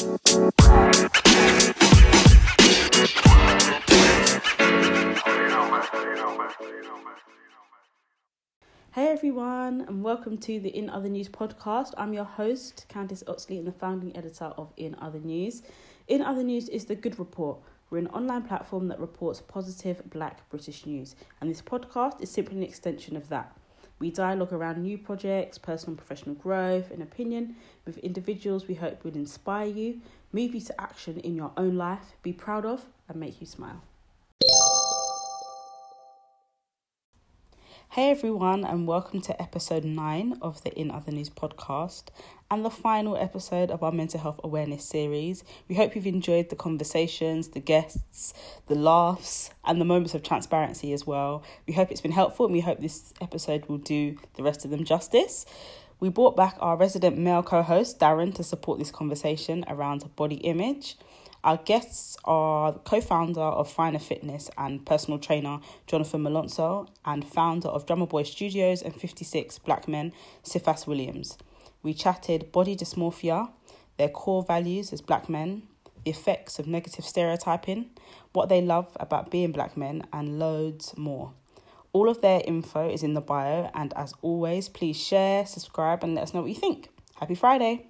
Hey everyone, and welcome to the In Other News podcast. I'm your host, Candice Oxley, and the founding editor of In Other News. In Other News is the Good Report. We're an online platform that reports positive black British news, and this podcast is simply an extension of that. We dialogue around new projects, personal and professional growth, and opinion with individuals we hope will inspire you, move you to action in your own life, be proud of, and make you smile. Hey everyone, and welcome to episode 9 of the In Other News podcast and the final episode of our mental health awareness series. We hope you've enjoyed the conversations, the guests, the laughs, and the moments of transparency as well. We hope it's been helpful and we hope this episode will do the rest of them justice. We brought back our resident male co host, Darren, to support this conversation around body image. Our guests are co founder of Finer Fitness and personal trainer Jonathan Malonzo, and founder of Drummer Boy Studios and 56 Black Men, Cephas Williams. We chatted body dysmorphia, their core values as black men, the effects of negative stereotyping, what they love about being black men, and loads more. All of their info is in the bio, and as always, please share, subscribe, and let us know what you think. Happy Friday!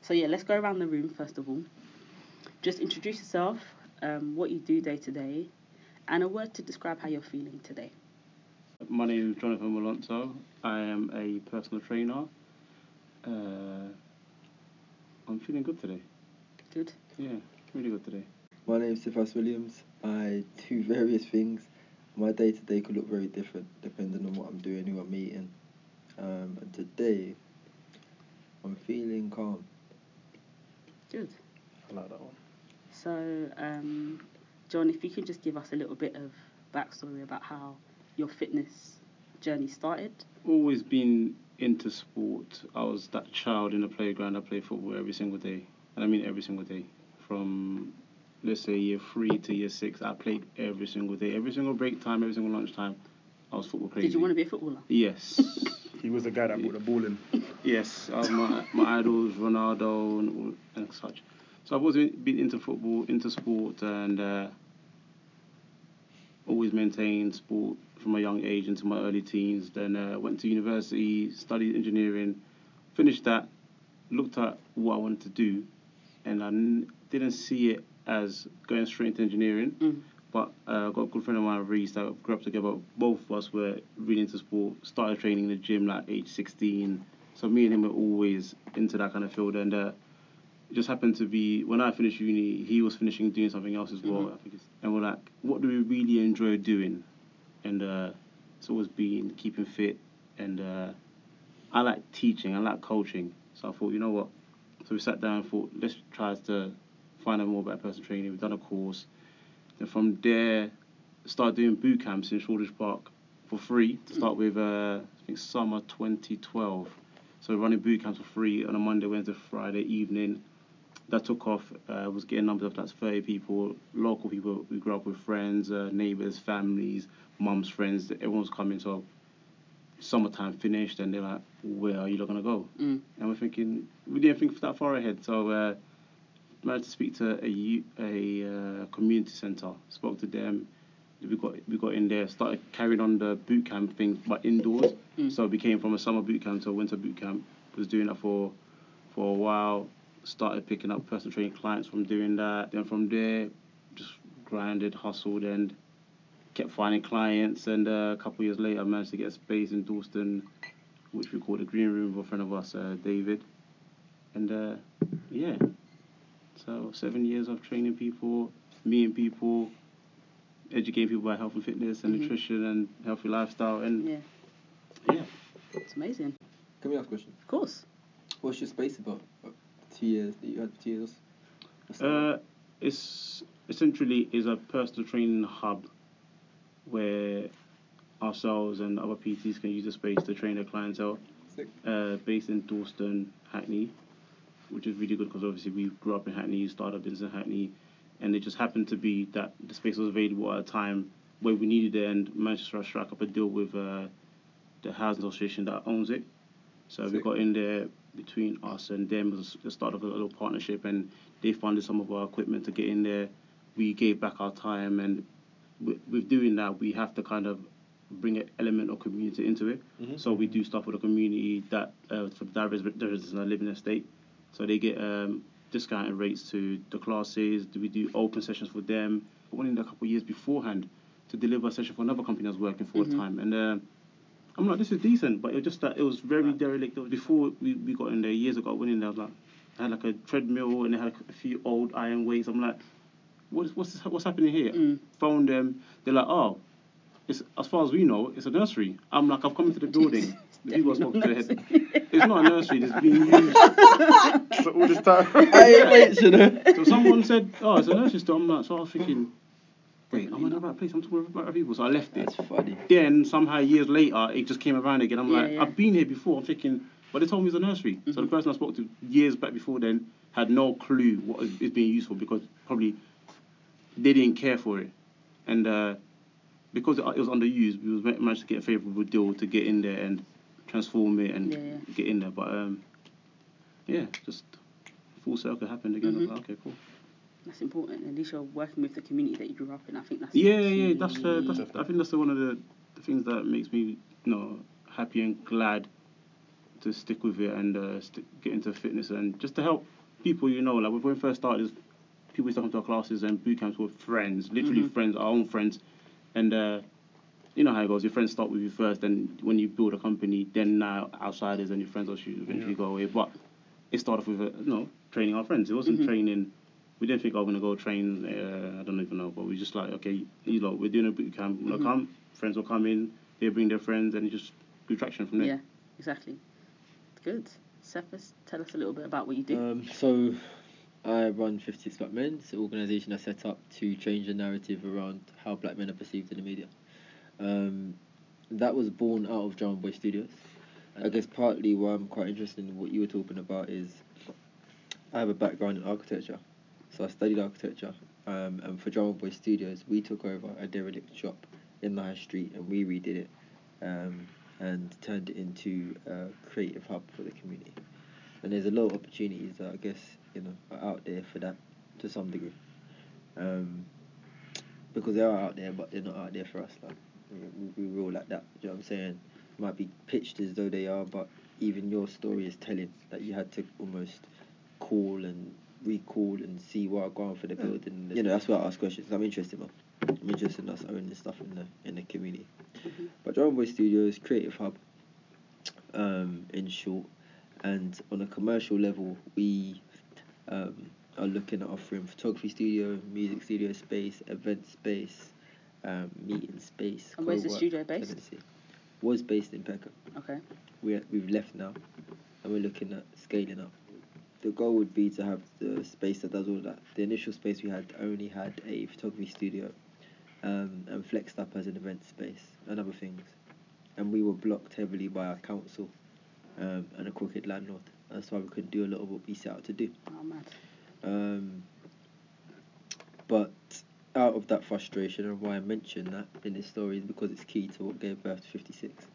So yeah, let's go around the room first of all. Just introduce yourself, um, what you do day to day, and a word to describe how you're feeling today. My name is Jonathan Malonzo. I am a personal trainer. Uh, I'm feeling good today. Good. Yeah, really good today. My name is Cephas Williams. I do various things. My day to day could look very different depending on what I'm doing, who I'm meeting. Um, and today, I'm feeling calm. Good. I like that one. So, um, John, if you can just give us a little bit of backstory about how your fitness journey started. Always been into sport. I was that child in the playground. I played football every single day, and I mean every single day. From let's say year three to year six, I played every single day, every single break time, every single lunchtime. I was football crazy. Did you want to be a footballer? Yes. He was the guy that brought the ball in. Yes, uh, my, my idols, Ronaldo and, all- and such. So I've always been into football, into sport, and uh, always maintained sport from a young age into my early teens. Then uh, went to university, studied engineering, finished that, looked at what I wanted to do, and I n- didn't see it as going straight into engineering. Mm. But uh, I got a good friend of mine, Reese, that grew up together. Both of us were really into sport. Started training in the gym like age 16. So me and him were always into that kind of field. And uh, it just happened to be when I finished uni, he was finishing doing something else as well. Mhm. I think it's, and we're like, what do we really enjoy doing? And uh, it's always been keeping fit. And uh, I like teaching. I like coaching. So I thought, you know what? So we sat down and thought, let's try to find out more about personal training. We've done a course. Then from there, started doing boot camps in Shoreditch Park for free to start with. Uh, I think summer 2012. So running boot camps for free on a Monday, Wednesday, Friday evening. That took off. Uh, was getting numbers of that's 30 people, local people. We grew up with friends, uh, neighbors, families, mums, friends. Everyone was coming. So summertime finished, and they're like, "Where are you not gonna go?" Mm. And we're thinking we didn't think that far ahead. So uh, managed to speak to a uh, community centre. Spoke to them. We got we got in there. Started carrying on the boot camp thing, but indoors. Mm. So it became from a summer boot camp to a winter boot camp. Was doing that for for a while. Started picking up personal training clients from doing that. Then from there, just grinded, hustled, and kept finding clients. And uh, a couple years later, I managed to get a space in Dalston, which we call the Green Room with a friend of us, uh, David. And uh, yeah, so seven years of training people, meeting people, educating people about health and fitness and Mhm. nutrition and healthy lifestyle. And Yeah, yeah, it's amazing. Can we ask a question? Of course. What's your space about? Years that you had for two years? Uh, it's essentially is a personal training hub where ourselves and other PTs can use the space to train their clientele. Sick. Uh, based in Dalston, Hackney, which is really good because obviously we grew up in Hackney, started a business in Hackney, and it just happened to be that the space was available at a time where we needed it, and Manchester struck up a deal with uh, the housing association that owns it. So we got in there between us and them was the start of a little partnership, and they funded some of our equipment to get in there. We gave back our time, and with, with doing that, we have to kind of bring an element of community into it. Mhm. So we do stuff with the community that uh, for the residents in our living estate. So they get um, discounted rates to the classes. We do open sessions for them. I went in a couple of years beforehand to deliver a session for another company I was working for at the time, and. Uh, I'm like, this is decent, but it was just that it was very derelict. Was Before we, we got in there years ago, I went in there, I was like, I had like a treadmill and they had a few old iron weights. I'm like, what's what's what's happening here? Mm. Phoned them. They're like, oh, it's as far as we know, it's a nursery. I'm like, I've come into the building. The people I spoke to, they it's not a nursery. It's being used. So all this time. I ain't wait, you. So someone said, oh, it's a nursery store. I'm like, so I was thinking, wait, I'm in the right place. I'm talking about people. So I left it. That's funny. then somehow years later it just came around again. I'm Yeah, like, yeah. I've been here before. I'm thinking, but they told me it's a nursery. So the person I spoke to years back before then had no clue what it- it's being used for because probably they didn't care for it, and uh, because it was underused, we was managed to get a favourable deal to get in there and transform it and Yeah, yeah. get in there. But um, yeah, just full circle happened again. I was Mhm. like, okay, cool. That's important. At least you're working with the community that you grew up in. I think that's Yeah, yeah, that's, uh, key. that's I think that's the, one of the, the things that makes me you know happy and glad to stick with it and uh, stick, get into fitness and just to help people. You know, like when we first started, people used to come to our classes and boot camps were friends, literally Mhm. friends, our own friends, and uh, you know how it goes. Your friends start with you first, then when you build a company, then now outsiders and your friends will eventually Yeah. go away. But it started off with uh, you know training our friends. It wasn't Mhm. training. We didn't think I was gonna go train. Uh, I don't even know, but we just like okay, you know, we're doing a boot camp. We're Mhm. gonna come. Friends will come in. They bring their friends, and it just grew traction from there. Yeah, exactly. Good. Cephas, tell us a little bit about what you do. Um, so, I run 56 Black Men. It's an organisation I set up to change the narrative around how black men are perceived in the media. Um, that was born out of Drummer Boy Studios. I guess partly why I'm quite interested in what you were talking about is I have a background in architecture. So I studied architecture. Um, and for Drummer Boy Studios, we took over a derelict shop in the high street and we redid it um, and turned it into a creative hub for the community. And there's a lot of opportunities that I guess you know are out there for that to some degree. Um, because they are out there, but they're not out there for us. Like we, we rule like that. Do you know what I'm saying? Might be pitched as though they are, but even your story is telling that you had to almost call and recall and see what are going for the building. You know, that's why I ask questions. I'm interested, man. I'm interested in us owning stuff in the in the community. Mhm. But Drummer Boy Studios, creative hub, um, in short, and on a commercial level, we um, are looking at offering photography studio, music studio space, event space, um, meeting space. And where's the studio based? tenancy. Was based in Peckham. Okay. We we've left now, and we're looking at scaling up. The goal would be to have the space that does all that. The initial space we had only had a photography studio, um, and flexed up as an event space and other things, and we were blocked heavily by our council, um, and a crooked landlord. That's why we couldn't do a lot of what we set out to do. Oh. Um, but out of that frustration, and why I mention that in this story is because it's key to what gave birth to 56.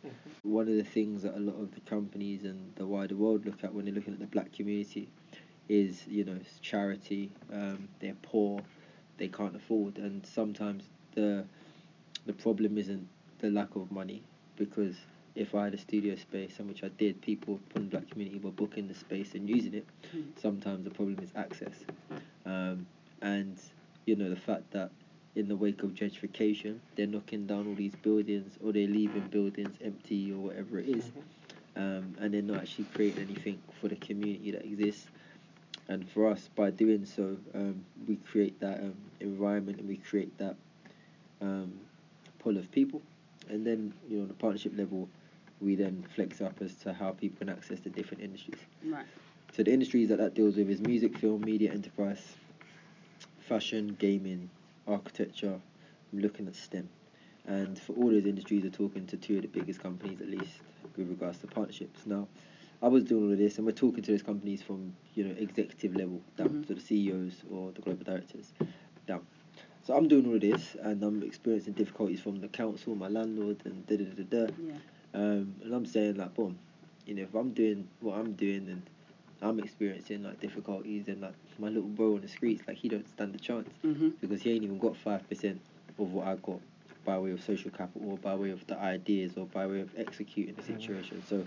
One of the things that a lot of the companies and the wider world look at when they're looking at the black community is, you know, it's charity. Um, they're poor, they can't afford, and sometimes the the problem isn't the lack of money because if I had a studio space, and which I did, people from the black community were booking the space and using it. Mm. Sometimes the problem is access, um, and you know the fact that in the wake of gentrification, they're knocking down all these buildings or they're leaving buildings empty or whatever it is, um, and they're not actually creating anything for the community that exists. And for us, by doing so, um, we create that um, environment and we create that um, pull of people. And then, you know, on the partnership level, we then flex up as to how people can access the different industries. Right. So the industries that that deals with is music, film, media, enterprise, fashion, gaming, architecture. I'm looking at STEM, and for all those industries, we're talking to two of the biggest companies at least with regards to partnerships. Now, I was doing all of this, and we're talking to those companies from you know executive level down Mhm. to the CEOs or the global directors, down. So I'm doing all of this, and I'm experiencing difficulties from the council, my landlord, and da da da da. Yeah. Um, and I'm saying like, boom, you know, if I'm doing what I'm doing and I'm experiencing like difficulties and like my little bro on the streets, like he don't stand a chance Mm-hmm. because he ain't even got five percent of what I got by way of social capital or by way of the ideas or by way of executing the situation. So,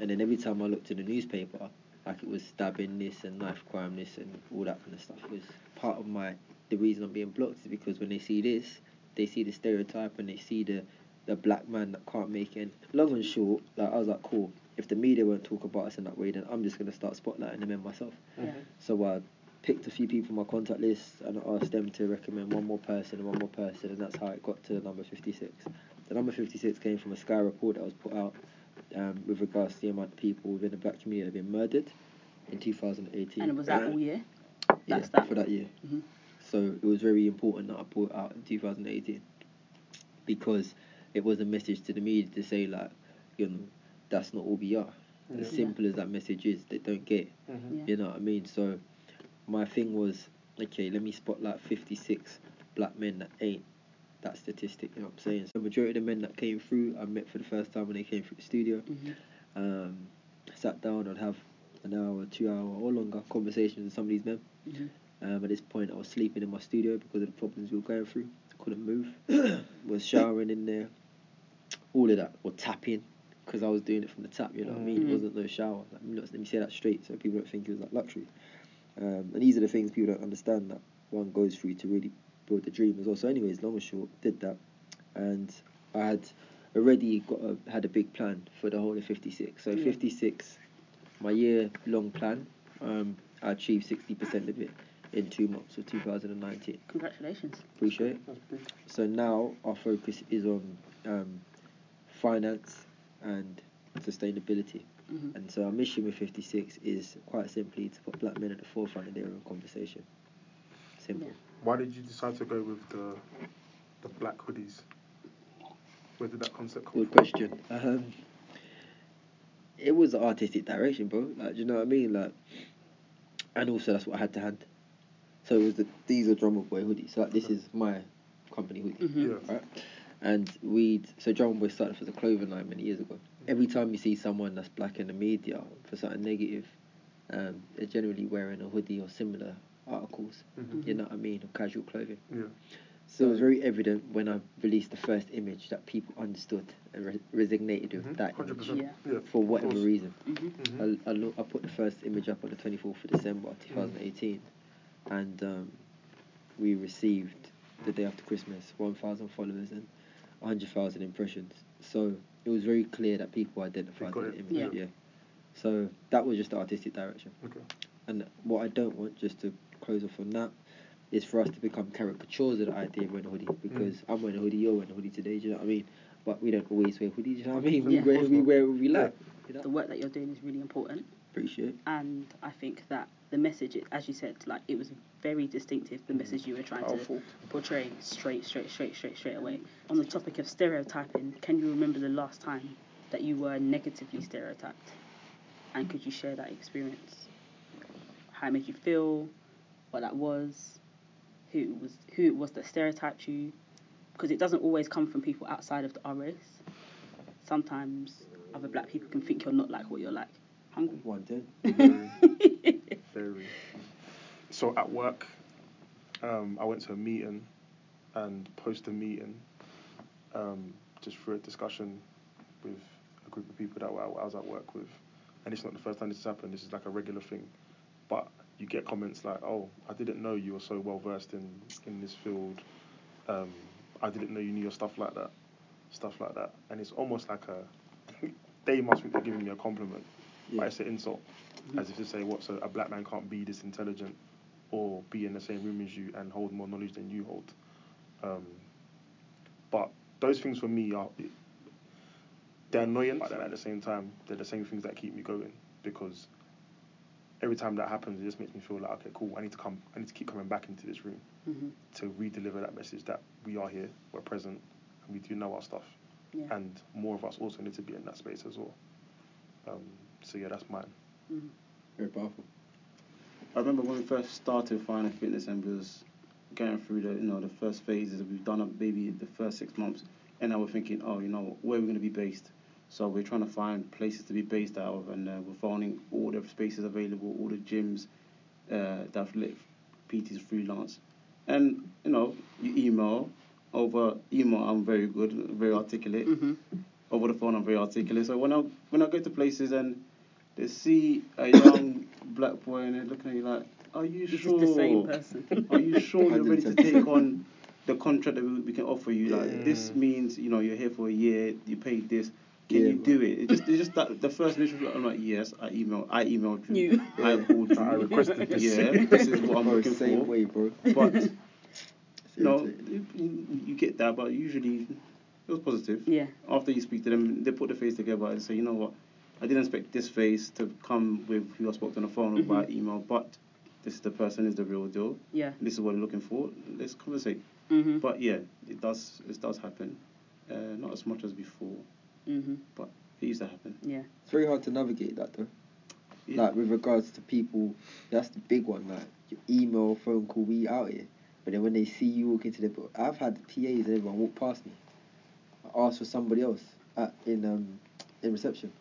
and then every time I looked in the newspaper, like it was stabbing this and knife crime this and all that kind of stuff It was part of my the reason I'm being blocked is because when they see this, they see the stereotype and they see the the black man that can't make it. And long and short, like I was like, cool. If the media won't talk about us in that way, then I'm just gonna start spotlighting them in myself. Yeah. So I picked a few people on my contact list and I asked them to recommend one more person and one more person, and that's how it got to the number 56. The number 56 came from a Sky report that was put out um, with regards to the amount of people within the black community that have been murdered in 2018. And was that all year? yeah, that? for that year. Mhm. So it was very important that I put out in 2018 because it was a message to the media to say like, you know, that's not all we are. As simple as that message is, they don't get. Mm-hmm. Yeah. You know what I mean? So my thing was, okay, let me spotlight 56 black men that ain't that statistic. You know what I'm saying? So the majority of the men that came through, I met for the first time when they came through the studio. Mm-hmm. Um, sat down, I'd have an hour, two hour, or longer conversations with some of these men. Mhm. Um, at this point, I was sleeping in my studio because of the problems we were going through. Couldn't move. was showering in there. All of that. Or tapping because I was doing it from the tap. You know what I mean? It wasn't no shower. Like, let me- say that straight so people don't think it was like luxury. Um, and these are the things people don't understand that one goes through to really build the dream as well. So, anyways, long and short, did that, and I had already got a, had a big plan for the whole of 56. So, Yeah. 56, my year long plan, um, I achieved 60% of it in two months of 2019. Congratulations. Appreciate it. So now our focus is on um, finance and sustainability. Mm-hmm. And so our mission with 56 is quite simply to put black men at the forefront of their own conversation. Simple. Yeah. Why did you decide to go with the the black hoodies? Where did that concept come Good from? question. Um, it was an artistic direction, bro. Like, do you know what I mean? Like, and also that's what I had to hand. So it was the these are drummer boy hoodies. So like this is my company hoodie. Mhm. Yeah. right? And we'd so Drummer Boy started for the clothing line many years ago. Every time you see someone that's black in the media for something negative, um, they're generally wearing a hoodie or similar articles. Mhm. You know what I mean, or casual clothing. Yeah. So it was very evident when I released the first image that people understood and re- resonated with Mhm. that Hundred image percent. Yeah. Yeah. for whatever reason. Mm-hmm. Mhm. I, I, look, I put the first image up on the 24th of December 2018, and um, we received the day after Christmas 1,000 followers and 100,000 impressions. So it was very clear that people identified got with it. the image. Yeah. Yeah. So that was just the artistic direction. Okay. And what I don't want, just to close off on that, is for us to become caricatures of the idea of wearing a hoodie. Mm. Because I'm wearing a hoodie, you're wearing a hoodie today, do you know what I mean? But we don't always wear hoodies, do you know what I mean? We, Yeah. wear, we wear what we like. You know? The work that you're doing is really important. Appreciate it. and I think that the message, as you said, like it was very distinctive. The mm. message you were trying Powerful. to portray straight, straight, straight, straight, straight away. On the topic of stereotyping, can you remember the last time that you were negatively stereotyped? And could you share that experience? How it made you feel? What that was? Who it was? Who it was that stereotyped you? Because it doesn't always come from people outside of the, our race. Sometimes other black people can think you're not like what you're like. Hungry. One ten. Very, very. So at work, um, I went to a meeting, and post the meeting, um, just for a discussion with a group of people that I I was at work with, and it's not the first time this has happened. This is like a regular thing, but you get comments like, "Oh, I didn't know you were so well versed in in this field. Um, I didn't know you knew your stuff like that, stuff like that." And it's almost like a they must think they're giving me a compliment, but Yeah. it's an insult, as if to say, "What? So a black man can't be this intelligent, or be in the same room as you and hold more knowledge than you hold." Um, but those things for me are they're annoying, but then at the same time, they're the same things that keep me going because every time that happens, it just makes me feel like, okay, cool, I need to come, I need to keep coming back into this room hmm to re-deliver that message that we are here, we're present, and we do know our stuff, Yeah. and more of us also need to be in that space as well. Um, so yeah, that's mine. Mhm. Very powerful. I remember when we first started Fine and Fitness and we was going through the you know the first phases. We've done up maybe the first six months, and now we're thinking, oh, you know, where are we going to be based? So we're trying to find places to be based out of, and uh, we're finding all the spaces available, all the gyms uh, that have let PTs freelance, and you know, you email over email. I'm very good, very articulate. Mhm. Over the phone, I'm very articulate. So when I when I go to places and they see a young black boy and they're looking at you like, are you This sure? is the same person. Are you sure you're ready to take on the contract that we, we can offer you? Like Yeah. this means you know you're here for a year, you paid this. Can Yeah, you do it? It just it's just that the first initial. I'm like yes, I emailed I emailed you. You. I called you. I requested this. Yeah, this is what I'm Bro, looking same for. way, bro. But It's no, you, you get that, but usually it was positive. Yeah. After you speak to them, they put the face together and say, you know what, I didn't expect this face to come with who I spoke to on the phone or Mhm. by email, but this is the person, is the real deal. Yeah. This is what I'm looking for. Let's conversate. Mhm. But yeah, it does it does happen. Uh, not as much as before, Mhm. but it used to happen. Yeah. It's very hard to navigate that though. Yeah. Like with regards to people, that's the big one. Like your email, phone call, we out here. But then when they see you walk into the, bo- I've had the PAs and everyone walk past me. I ask for somebody else at, in um in reception,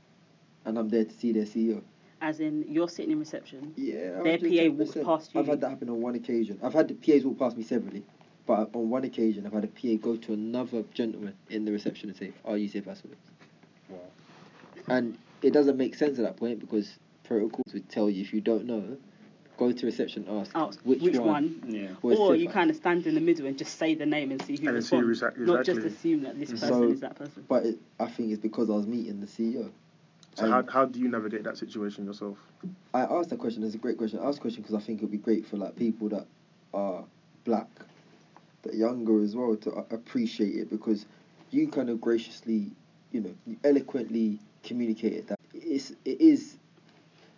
and I'm there to see their CEO. As in, you're sitting in reception. Yeah, Their PA walks past you. I've had that happen on one occasion. I've had the PAs walk past me severally, but on one occasion I've had a PA go to another gentleman in the reception and say, "Are you Cephas Williams?" Wow. And it doesn't make sense at that point because protocols would tell you if you don't know, go to reception, ask Ask which, which, one. one. Yeah. Or you kind of stand in the middle and just say the name and see who And then see who responds. exac- Not just assume that this Mhm. person So- is that person. But it, I think it's because I was meeting the CEO. So And how, um, how do you navigate that situation yourself? I asked that question. It's a great question. I asked the question because I think it would be great for like people that are black, that younger as well, to a- appreciate it because you kind of graciously, you know, you eloquently communicated that it's it is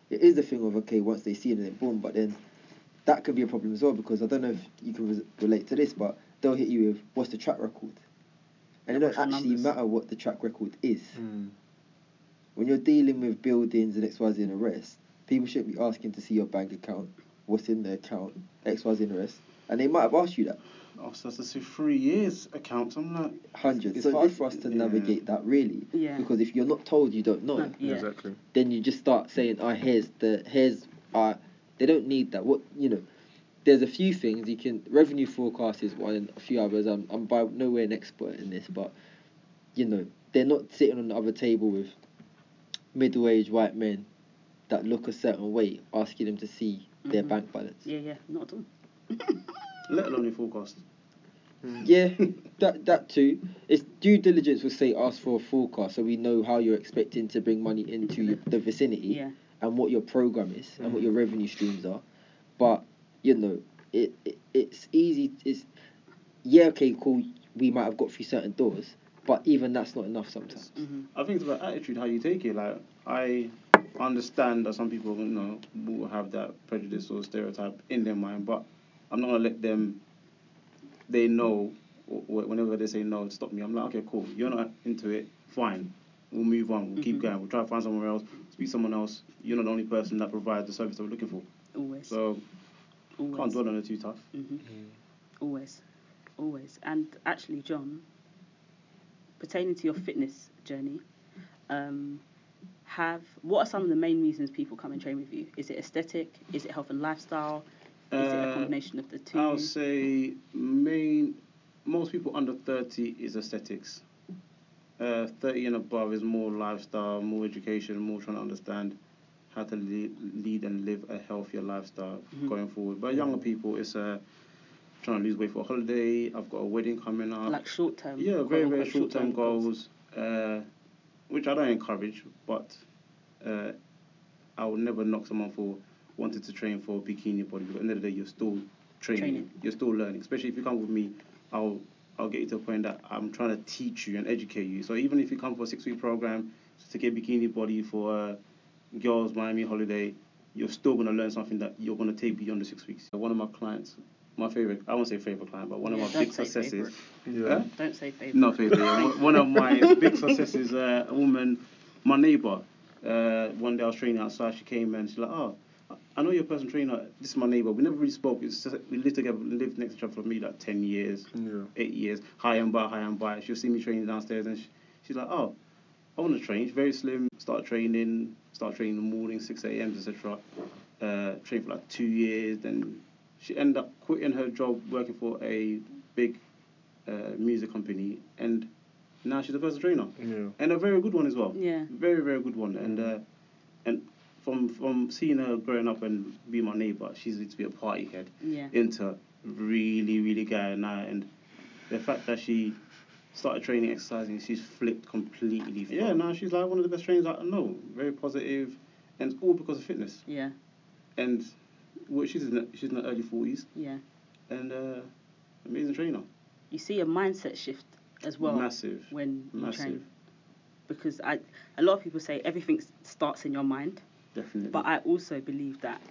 it is the thing of okay once they see it and then boom, but then that could be a problem as well because I don't know if you can res- relate to this, but they'll hit you with what's the track record, and it What's don't actually numbers? matter what the track record is hmm. When you're dealing with buildings and XYZ and the rest, people shouldn't be asking to see your bank account, what's in the account, XYZ and the rest. And they might have asked you that Oh, so that's a three years account. I'm like, hundreds. It's So hard it's for us to yeah. navigate that really. Yeah. Because if you're not told, you don't know. No, yeah. Exactly. Then you just start saying, "Oh, here's the here's uh They don't need that. What you know, there's a few things you can. Revenue forecast is one, and a few others. I'm I'm by nowhere an expert in this, but you know, they're not sitting on the other table with middle-aged white men that look a certain way, asking them to see their Mhm. bank balance. Yeah, yeah, not at all. let alone your forecast. Yeah, that that too. It's due diligence will say ask for a forecast so we know how you're expecting to bring money into your, the vicinity Yeah, and what your program is and what Mhm. your revenue streams are. But you know, it, it it's easy. It's yeah, okay, cool. We might have got through certain doors, but even that's not enough sometimes. hmm I think it's about attitude, how you take it. Like I understand that some people, you know, will have that prejudice or stereotype in their mind, but I'm not gonna let them. They know wh- wh- whenever they say no, stop me. I'm like, okay, cool. You're not into it. Fine. We'll move on. We'll Mhm. keep going. We'll try to find somewhere else. Speak to someone else. You're not the only person that provides the service that we're looking for. always, So always. can't dwell on it too tough. hmm Always, always. And actually, John, pertaining to your fitness journey, um, have what are some of the main reasons people come and train with you? Is it aesthetic? Is it health and lifestyle? Is it a Uh, combination of the 2 I'll say main most people under thirty is aesthetics. Uh, thirty and above is more lifestyle, more education, more trying to understand how to lead, lead and live a healthier lifestyle Mhm. going forward. But younger people, it's uh, trying to lose weight for a holiday. I've got a wedding coming up. like short term. yeah, very very short term goals, uh, which I don't encourage, but uh, I would never knock someone for wanting to train for a bikini body. Because at the end of the day, you're still training. Training. You're still learning. Especially if you come with me, I'll I'll get you to a point that I'm trying to teach you and educate you. So even if you come for a six week program to get bikini body for a girls Miami holiday, you're still gonna learn something that you're gonna take beyond the six weeks. One of my clients, my favorite, I won't say favorite client, but one Yeah, of my don't big say successes. Yeah. Huh? Don't say favourite. Not favorite. One- One of my big successes, uh, a woman, my neighbor. Uh, one day I was training outside. She came and she's like, "Oh, I know you're a personal trainer. This is my neighbour. We never really spoke. It's just, we lived together. We lived next to each other for maybe like ten years, Yeah. eight years. Hi and by, hi and by. She'll see me training downstairs, and she, she's like, "Oh, I want to train." She's very slim. Start training. Start training in the morning, six a.m. etc. Uh, train for like two years. Then she ended up quitting her job, working for a big uh, music company, and now she's a personal trainer Yeah. and a very good one as well. Yeah. Very very good one. And uh, and from from seeing her growing up and being my neighbour, she's used to be a party head Yeah. into really really guy now. And the fact that she started training, exercising, she's flipped completely. Yeah, now she's like one of the best trainers I know. Very positive, and it's all because of fitness. Yeah. And well, she's in the, she's in the early forties, Yeah. and uh, amazing trainer. You see a mindset shift as well Massive, when you massive, train. Because I, a lot of people say everything starts in your mind, definitely. but I also believe that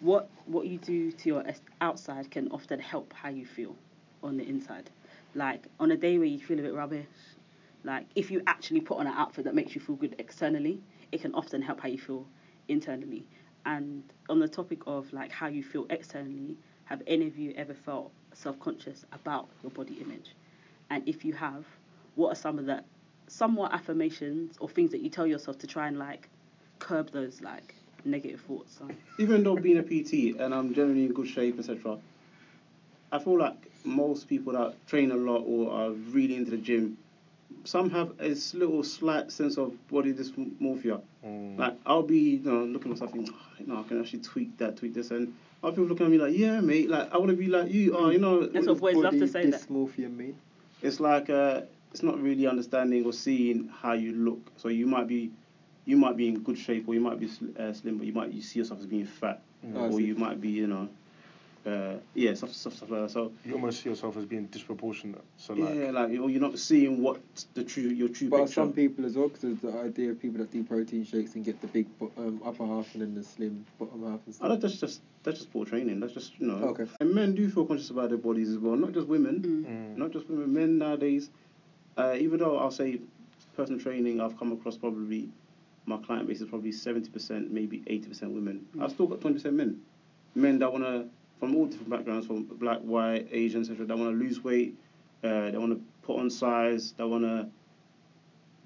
what what you do to your outside can often help how you feel on the inside. Like on a day where you feel a bit rubbish, like if you actually put on an outfit that makes you feel good externally, it can often help how you feel internally. And on the topic of like how you feel externally, have any of you ever felt self-conscious about your body image? And if you have, what are some of the somewhat affirmations or things that you tell yourself to try and like curb those like negative thoughts? Even though being a PT and I'm generally in good shape, etc., I feel like most people that train a lot or are really into the gym, some have a little slight sense of body dysmorphia. Mm. Like I'll be, you know, looking at myself, thinking, oh, you know, I can actually tweak that, tweak this, and other people looking at me like, yeah, mate, like I want to be like you. Oh, you know, That's what boys love to Body say that. dysmorphia mean? it's like uh, it's not really understanding or seeing how you look. So you might be, you might be in good shape, or you might be uh, slim, but you might you see yourself as being fat, Mm. Or you might be, you know, uh, yeah, stuff, stuff, stuff like that. So You almost see yourself as being disproportionate. So like, yeah, like or you're not seeing what the true your true But picture. some people as well, because the idea of people that do protein shakes and get the big bo- um, upper half and then the slim bottom half and Oh, stuff. that- that's just that's just poor training. That's just you know. Okay. And men do feel conscious about their bodies as well, not just women. Mm. Mm. Not just women. Men nowadays, uh, even though I'll say personal training, I've come across probably my client base is probably seventy percent, maybe eighty percent women. Mm. I've still got twenty percent men. Men that wanna from all different backgrounds, from black, white, Asian, etc. That wanna lose weight. Uh, they wanna put on size. They wanna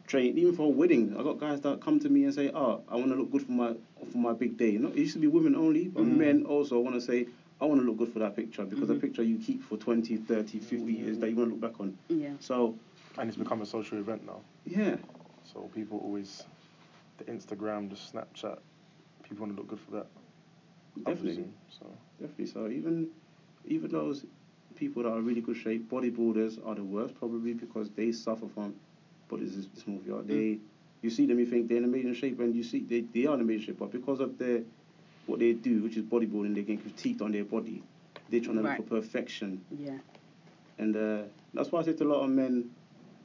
train even for a wedding. I got guys that come to me and say, "Oh, I want to look good for my for my big day." Not it used to be women only, but Mm. men also want to say, "I want to look good for that picture because Mhm. a picture you keep for 20, 30, 50 years that you want to look back on." Yeah. So and it's become a social event now. yeah, So people always, the Instagram, the Snapchat, people want to look good for that. Definitely, So definitely. So even even those people that are in really good shape, bodybuilders are the worst probably because they suffer from body dys- dysmorphia. They you see them, you think they're in amazing shape, and you see they, they are in amazing shape, but because of their what they do, which is bodybuilding, they get critiqued on their body. They're trying to Right. look for perfection, Yeah. and uh, that's why I say to a lot of men,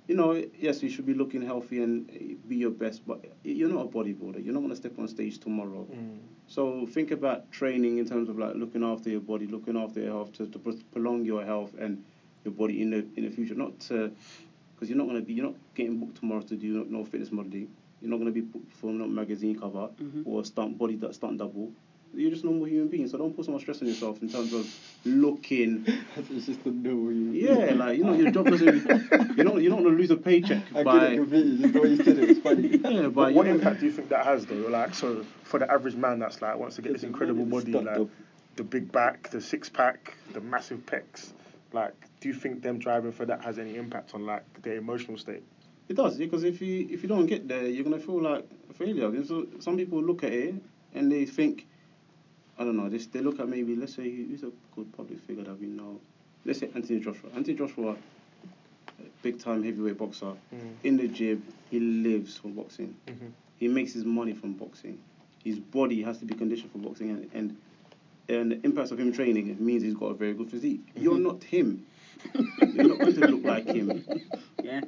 you know, yes, you should be looking healthy and uh, be your best, but you're not a bodybuilder. You're not going to step on stage tomorrow. mm. So think about training in terms of like looking after your body, looking after your health to, to prolong your health and your body in the in the future. Not to because you're not gonna be you're not getting booked tomorrow to do no, no fitness modeling. You're not gonna be put for no magazine cover Mhm. or stunt body that stunt double. You're just a normal human being, so don't put so much stress on yourself in terms of looking. it's just a no. You Yeah, like you know, your job doesn't. You're not you're not gonna lose a paycheck I get it completely. Just the way you said it was funny. Yeah, But but what you know- impact do you think that has, though? Like, so for the average man that's like wants to get this incredible body, like up. the big back, the six pack, the massive pecs, like, do you think them driving for that has any impact on like their emotional state? It does because if you if you don't get there, you're gonna feel like a failure. And So some people look at it and they think, I don't know, they, they look at maybe let's say who's a good public figure that we know. Let's say Anthony Joshua. Anthony Joshua, big time heavyweight boxer. Mm. In the gym, he lives for boxing. Mhm. He makes his money from boxing. His body has to be conditioned for boxing, and and, and the impact of him training it means he's got a very good physique. You're not him. You're not going to look like him. Yeah.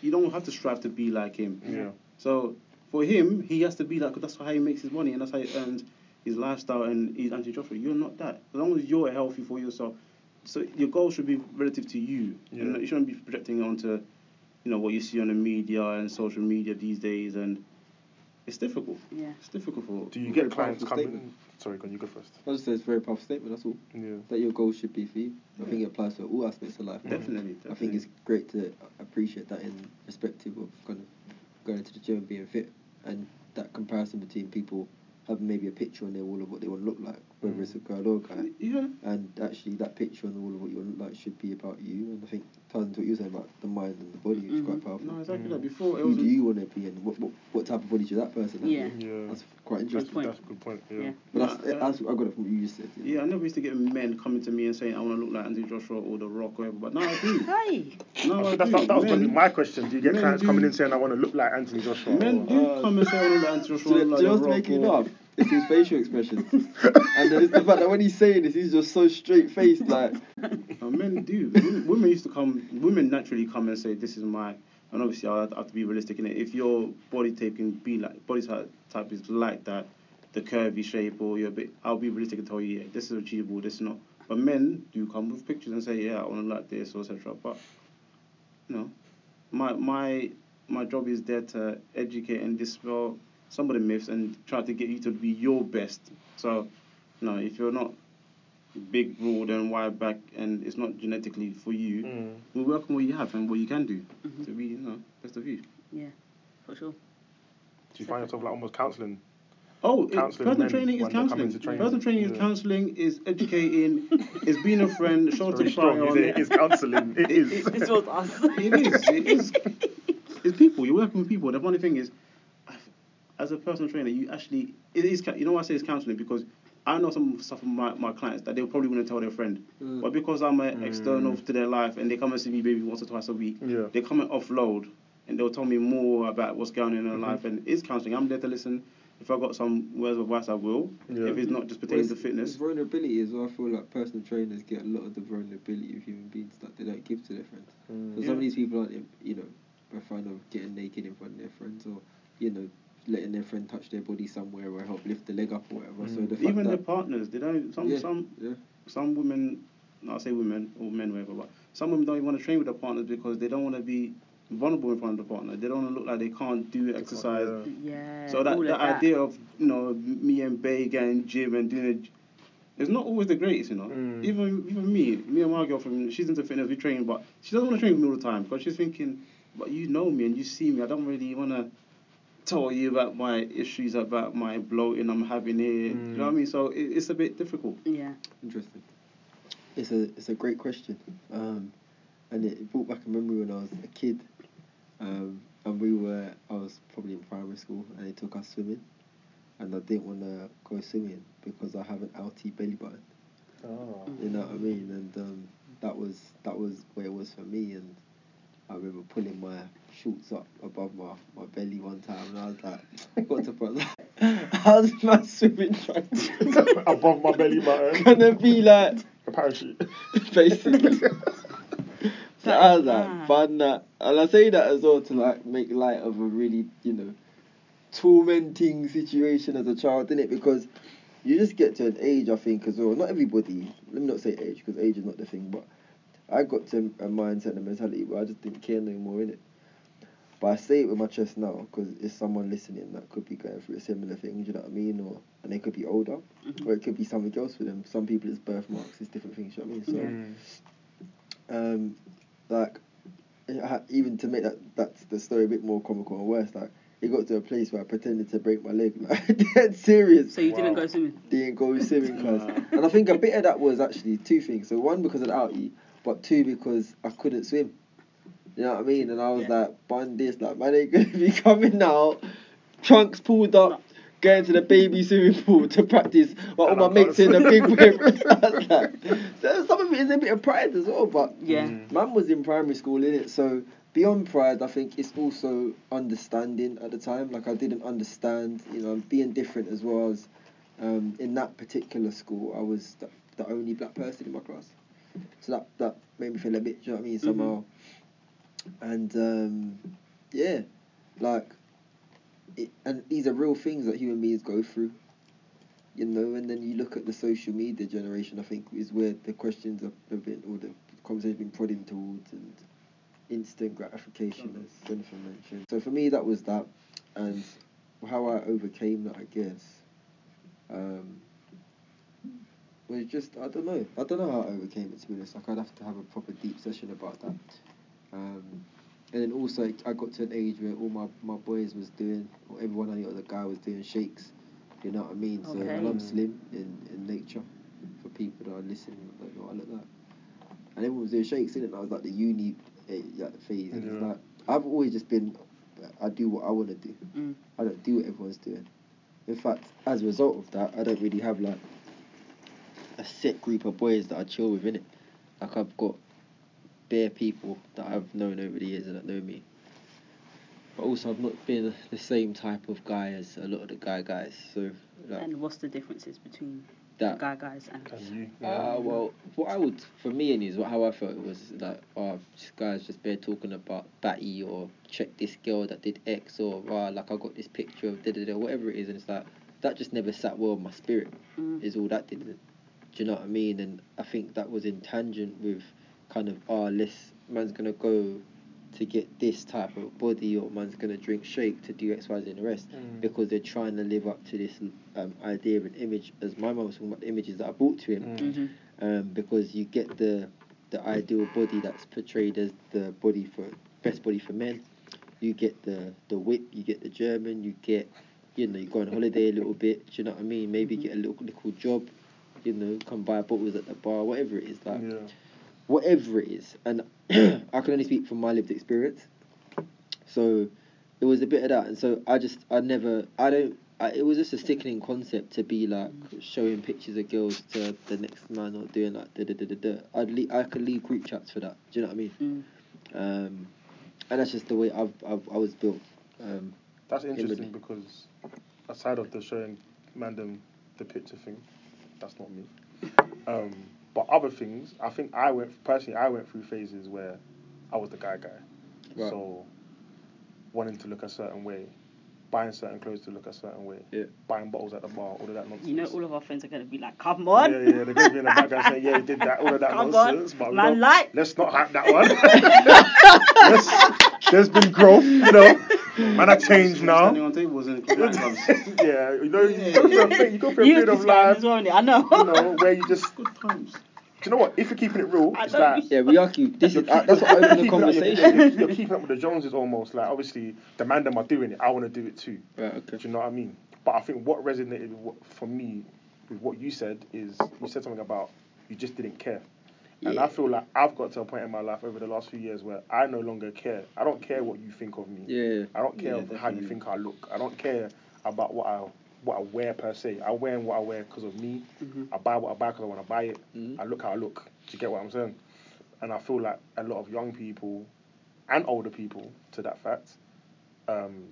You don't have to strive to be like him. Yeah. So for him, he has to be like that's how he makes his money and that's how he earns his lifestyle and his Anthony Joshua. You're not that. As long as you're healthy for yourself, so your goal should be relative to you. Yeah. You, know, you shouldn't be projecting onto, you know, what you see on the media and social media these days, and it's difficult. Yeah. It's difficult for. Do you get clients powerful coming? Sorry, go on, you go first. I just say it's a very powerful statement. That's all. Yeah. That your goal should be for you. I think it applies to all aspects of life. Definitely, I think it's great to appreciate that in perspective of kind of going to the gym and being fit, and that comparison between people having maybe a picture on their wall of what they want to look like, whether Mm. it's a girl or a guy. Yeah. And actually, that picture on the wall of what you want to look like should be about you. And I think ties into what you said about the mind and the body, which is quite Mhm. powerful. No, exactly Mm. that. Before it Who was. do you want to be, and what, what what type of body should that person have? Yeah. Yeah. That's quite interesting. point. that's a good point. Yeah. Yeah. But that's, Yeah. that's I got it from what you just said. you know. Yeah, I never used to get men coming to me and saying I want to look like Anthony Joshua or The Rock or whatever, but now I do. Hey. No, I That's, do. that, that was gonna be men, my question. Do you get men clients do- coming in saying I want to look like Anthony Joshua? men or- do Uh, come and say I want to look like Anthony Do Joshua. you, like do you know The It's his facial expressions. and then it's the fact that when he's saying this, he's just so straight faced, like, Uh, men do. Women- women used to come. Women naturally come and say, "This is my." And obviously, I have to be realistic in it. If your body type can be like body type is like that, the curvy shape, or you're a bit, I'll be realistic and tell you, yeah, this is achievable. This is not. But men do come with pictures and say, yeah, I want to like this or etc. But you know, my my my job is there to educate and dispel some of the myths and try to get you to be your best. So, no, if you're not big, broad, and wide back, and it's not genetically for you, Mm. we'll work on what you have and what you can do Mhm. to be, you know, best of you. Yeah, for sure. Do you find yourself like almost counselling? Oh, Counselling personal training is when they come counselling. into training. Personal training is counselling, is educating, is being a friend, shoulder Very to cry strong. on. It? It's counselling. It is. This was us. It is. It is. It's people. You're working with people. The funny thing is, I've- as a personal trainer, you actually it is. You know why I say it's counselling because I know some stuff from my, my clients that they probably wouldn't tell their friend, Mm. but because I'm an Mm. external to their life and they come and see me maybe once or twice a week, Yeah. they come and offload and they'll tell me more about what's going on in their Mhm. life and it's counselling. I'm there to listen. If I got some words of advice, I will. Yeah. If it's not just Well, pertaining it's- to fitness, vulnerability as well. I feel like personal trainers get a lot of the vulnerability of human beings that they don't give to their friends. Mm. So Yeah. some of these people aren't, you know, a fan of getting naked in front of their friends or, you know, letting their friend touch their body somewhere or help lift the leg up or whatever. So Mm. the even their partners, they don't. Some Yeah. some yeah, some women, I say women or men, whatever, but some women don't even want to train with their partners because they don't want to be vulnerable in front of the partner. They don't want to look like they can't do exercise. Yeah. Yeah. So that all the of that. idea of you know me and Bay going gym and doing it, it's not always the greatest, you know. Mm. Even even me, me and my girlfriend, she's into fitness, we train, but she doesn't want to train with me all the time because she's thinking, but you know me and you see me, I don't really want to tell you about my issues about my bloating I'm having here. Mm. You know what I mean? So it, it's a bit difficult. Yeah. interesting. It's a it's a great question, um, and it, it brought back a memory when I was a kid, um, and we were I was probably in primary school, and they took us swimming, and I didn't want to go swimming because I have an outie belly button. Oh. You know what I mean? And um, that was that was where it was for me. And I remember pulling my shorts up above my, my belly one time, and I was like, I got "What the fuck? How's my swimming to Above my belly button. gonna be like?" A parachute. Basically. So I was like, fun that. And I say that as well to like make light of a really, you know, tormenting situation as a child, innit? Because you just get to an age, I think, as well. Not everybody, let me not say age, because age is not the thing, but I got to a mindset and a mentality where I just didn't care no more, innit? But I say it with my chest now, because it's someone listening that could be going through a similar thing, do you know what I mean? Or And they could be older, Mhm. or it could be something else for them. Some people it's birthmarks, it's different things, you know what I mean? So, Yeah. um, like it even to make that that's the story a bit more comical and worse. Like it got to a place where I pretended to break my leg, like dead serious. So you didn't Wow. go swimming? Didn't go swimming class, and I think a bit of that was actually two things. So one because of the outie, but two because I couldn't swim. You know what I mean? And I was Yeah. like, bun this, like man ain't gonna be coming out, trunks pulled up. Going to the baby swimming pool to practice while all And my I can't mates in the big wave. I was like, so some of it is a bit of pride as well, but Yeah. Mm. Man was in primary school, innit? So beyond pride, I think it's also understanding at the time. Like I didn't understand, you know, being different as well as um, in that particular school, I was the, the only black person in my class. So that that made me feel a bit, do you know what I mean, Mhm. somehow. And um, yeah, like, it, and these are real things that human beings go through. You know, and then you look at the social media generation. I think is where the questions have, have been, or the conversation been prodding towards, and instant gratification, as Jennifer mentioned. So for me, that was that, and how I overcame that, I guess. Um, But it's just I don't know. I don't know how I overcame it to be honest. Like I'd have to have a proper deep session about that. Um, and then also I got to an age where all my, my boys was doing, or everyone I knew as a guy was doing shakes. You know what I mean? So and I'm slim in, in nature. For people that are listening, that know what I look like. And everyone was doing shakes in it. And I was like the uni eh, like, phase. And it's Yeah. like I've always just been. I do what I want to do. Mm. I don't do what everyone's doing. In fact, as a result of that, I don't really have like a set group of boys that I chill with in it. Like I've got bare people that I've known over the years and that know me. But also, I've not been the same type of guy as a lot of the guy guys. So like And what's the differences between that. guy guys and And you, Uh, well, what I would, for me, and is what how I felt it was like, oh, this guy's just bare talking about Batty or check this girl that did X or uh, like I got this picture of da da da whatever it is, and it's like that just never sat well in my spirit. Mm. Is all that did. Do you know what I mean? And I think that was in tangent with kind of oh, let's man's gonna go to get this type of body or man's gonna drink shake to do X Y Z and the rest Mm. because they're trying to live up to this um, idea of an image as my mum was talking about the images that I brought to him Mm. Mhm. um, because you get the the ideal body that's portrayed as the body for best body for men. You get the the whip, you get the German, you get you know you go on holiday a little bit. Do you know what I mean? Maybe Mhm. get a little little job. You know, come buy a bottles at the bar, whatever it is. Like yeah. whatever it is, and I can only speak from my lived experience. So it was a bit of that, and so I just I never I don't. I, it was just a sickening concept to be like showing pictures of girls to the next man or doing like da da da da da. I'd le- I could leave group chats for that. Do you know what I mean? Mm. Um, and that's just the way I've, I've I was built. Um, That's interesting Inwardly. because aside of the showing Mandem the picture thing, that's not me. Um, but other things, I think I went personally. I went through phases where I was the guy guy, Right. so wanting to look a certain way, buying certain clothes to look a certain way, Yeah. buying bottles at the bar, all of that nonsense. You know, all of our friends are going to be like, come on. Yeah, yeah, they're going to be in the background saying, yeah, he did that, all of that Come nonsense. on, but we man, don't- like. let's not have that one. Let's- there's been growth, you know. Man, I changed now. Standing on tables and yeah, you know, you go through a, thing- you go through a You period used of to scam life, well. I know. you know, where you just, Good times. You know what? If you're keeping it real, it's like. yeah, we are cute. This is that's what opened the keeping conversation. You're, you're keeping up with the Joneses almost. Like, obviously, the man them are doing it. I want to do it too. Right. Okay. Do you know what I mean? But I think what resonated what, for me with what you said is you said something about you just didn't care. And Yeah. I feel like I've got to a point in my life over the last few years where I no longer care. I don't care what you think of me. Yeah. I don't care Yeah, how you think I look. I don't care about what I what I wear per se. I wear what I wear because of me. Mhm. I buy what I buy because I want to buy it. Mhm. I look how I look. Do you get what I'm saying? And I feel like a lot of young people and older people, to that fact, um,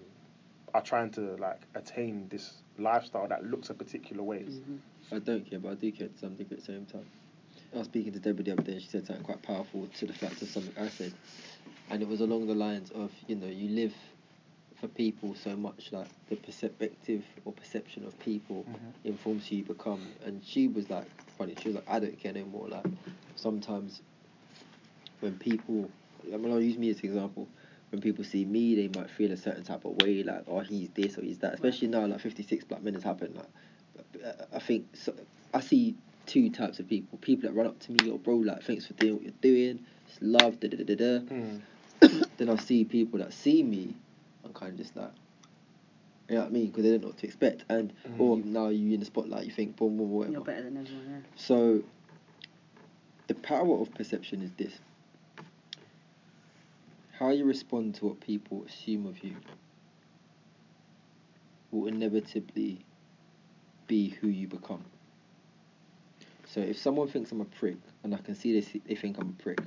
are trying to like attain this lifestyle that looks a particular way. Mhm. I don't care, but I do care to some degree at the same time. I was speaking to Deborah the other day, and she said something quite powerful to the fact of something I said, and it was along the lines of, you know, you live for people so much, like the perspective or perception of people Mhm. informs who you become. And she was like, funny, she was like, I don't care no more. Like sometimes when people, I mean, I'll use me as an example. When people see me, they might feel a certain type of way, like, oh, he's this or he's that. Especially now, like 56 Black Men has happened. Like, I think so, I see two types of people. People that run up to me, or bro, like, thanks for doing what you're doing. It's love, da da da da da. Mm. then I see people that see me, I'm kind of just like, you know what I mean? Because they don't know what to expect. And Mhm. or now you're in the spotlight, you think, boom, boom, whatever. You're better than everyone, yeah. So, the power of perception is this how you respond to what people assume of you will inevitably be who you become. So, if someone thinks I'm a prick and I can see they, see, they think I'm a prick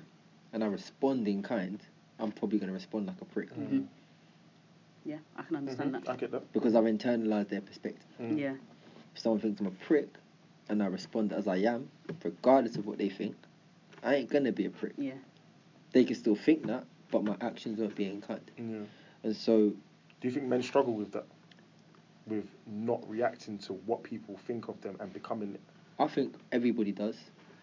and I respond in kind, I'm probably going to respond like a prick Mhm. Yeah, I can understand Mhm. I that. get that. because I've internalized their perspective. Mm. Yeah. If someone thinks I'm a prick and I respond as I am, regardless of what they think, I ain't gonna be a prick. Yeah. They can still think that, but my actions won't be in kind. Yeah. And so, Do you think men struggle with that? With not reacting to what people think of them and becoming it? I think everybody does,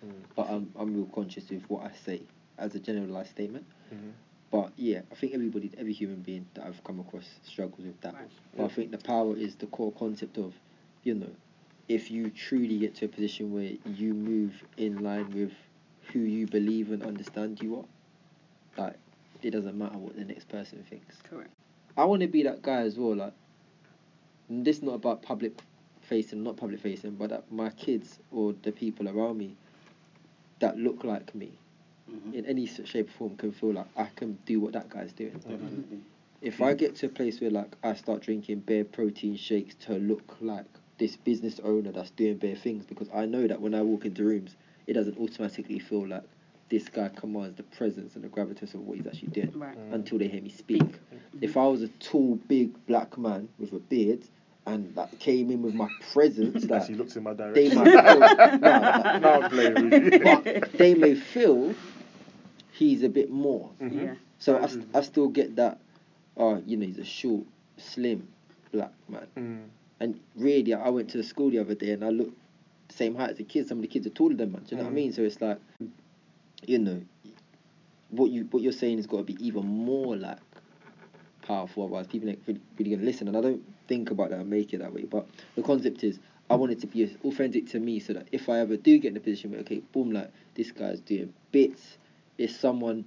Mm. but I'm, I'm real conscious with what I say as a generalized statement. Mhm. But yeah, I think everybody, every human being that I've come across struggles with that. Right. But I think the power is the core concept of, you know, if you truly get to a position where you move in line with who you believe and understand you are, like it doesn't matter what the next person thinks. Correct. I want to be that guy as well. Like, this not about public facing, not public facing, but that my kids or the people around me that look like me Mhm. in any shape or form can feel like I can do what that guy's doing. Definitely. If I get to a place where like I start drinking bare protein shakes to look like this business owner that's doing bare things, because I know that when I walk into rooms, it doesn't automatically feel like this guy commands the presence and the gravitas of what he's actually doing Right. Mm. until they hear me speak. If I was a tall, big black man with a beard and that came in with my presence, As like he looks in my they direction. might feel, nah, no, I'm playing with you. but they may feel he's a bit more. Mhm. Yeah. So I, st- I still get that, oh, you know, he's a short, slim black man. Mm. And really, I went to the school the other day and I looked the same height as the kids. Some of the kids are taller than man. Do you know what I Mm. mean? So it's like, you know, what you what you're saying has got to be even more like powerful. Otherwise, people ain't really, really gonna listen. And I don't think about that and make it that way. But the concept is, I want it to be authentic to me, so that if I ever do get in a position where okay, boom, like this guy's doing bits, it's someone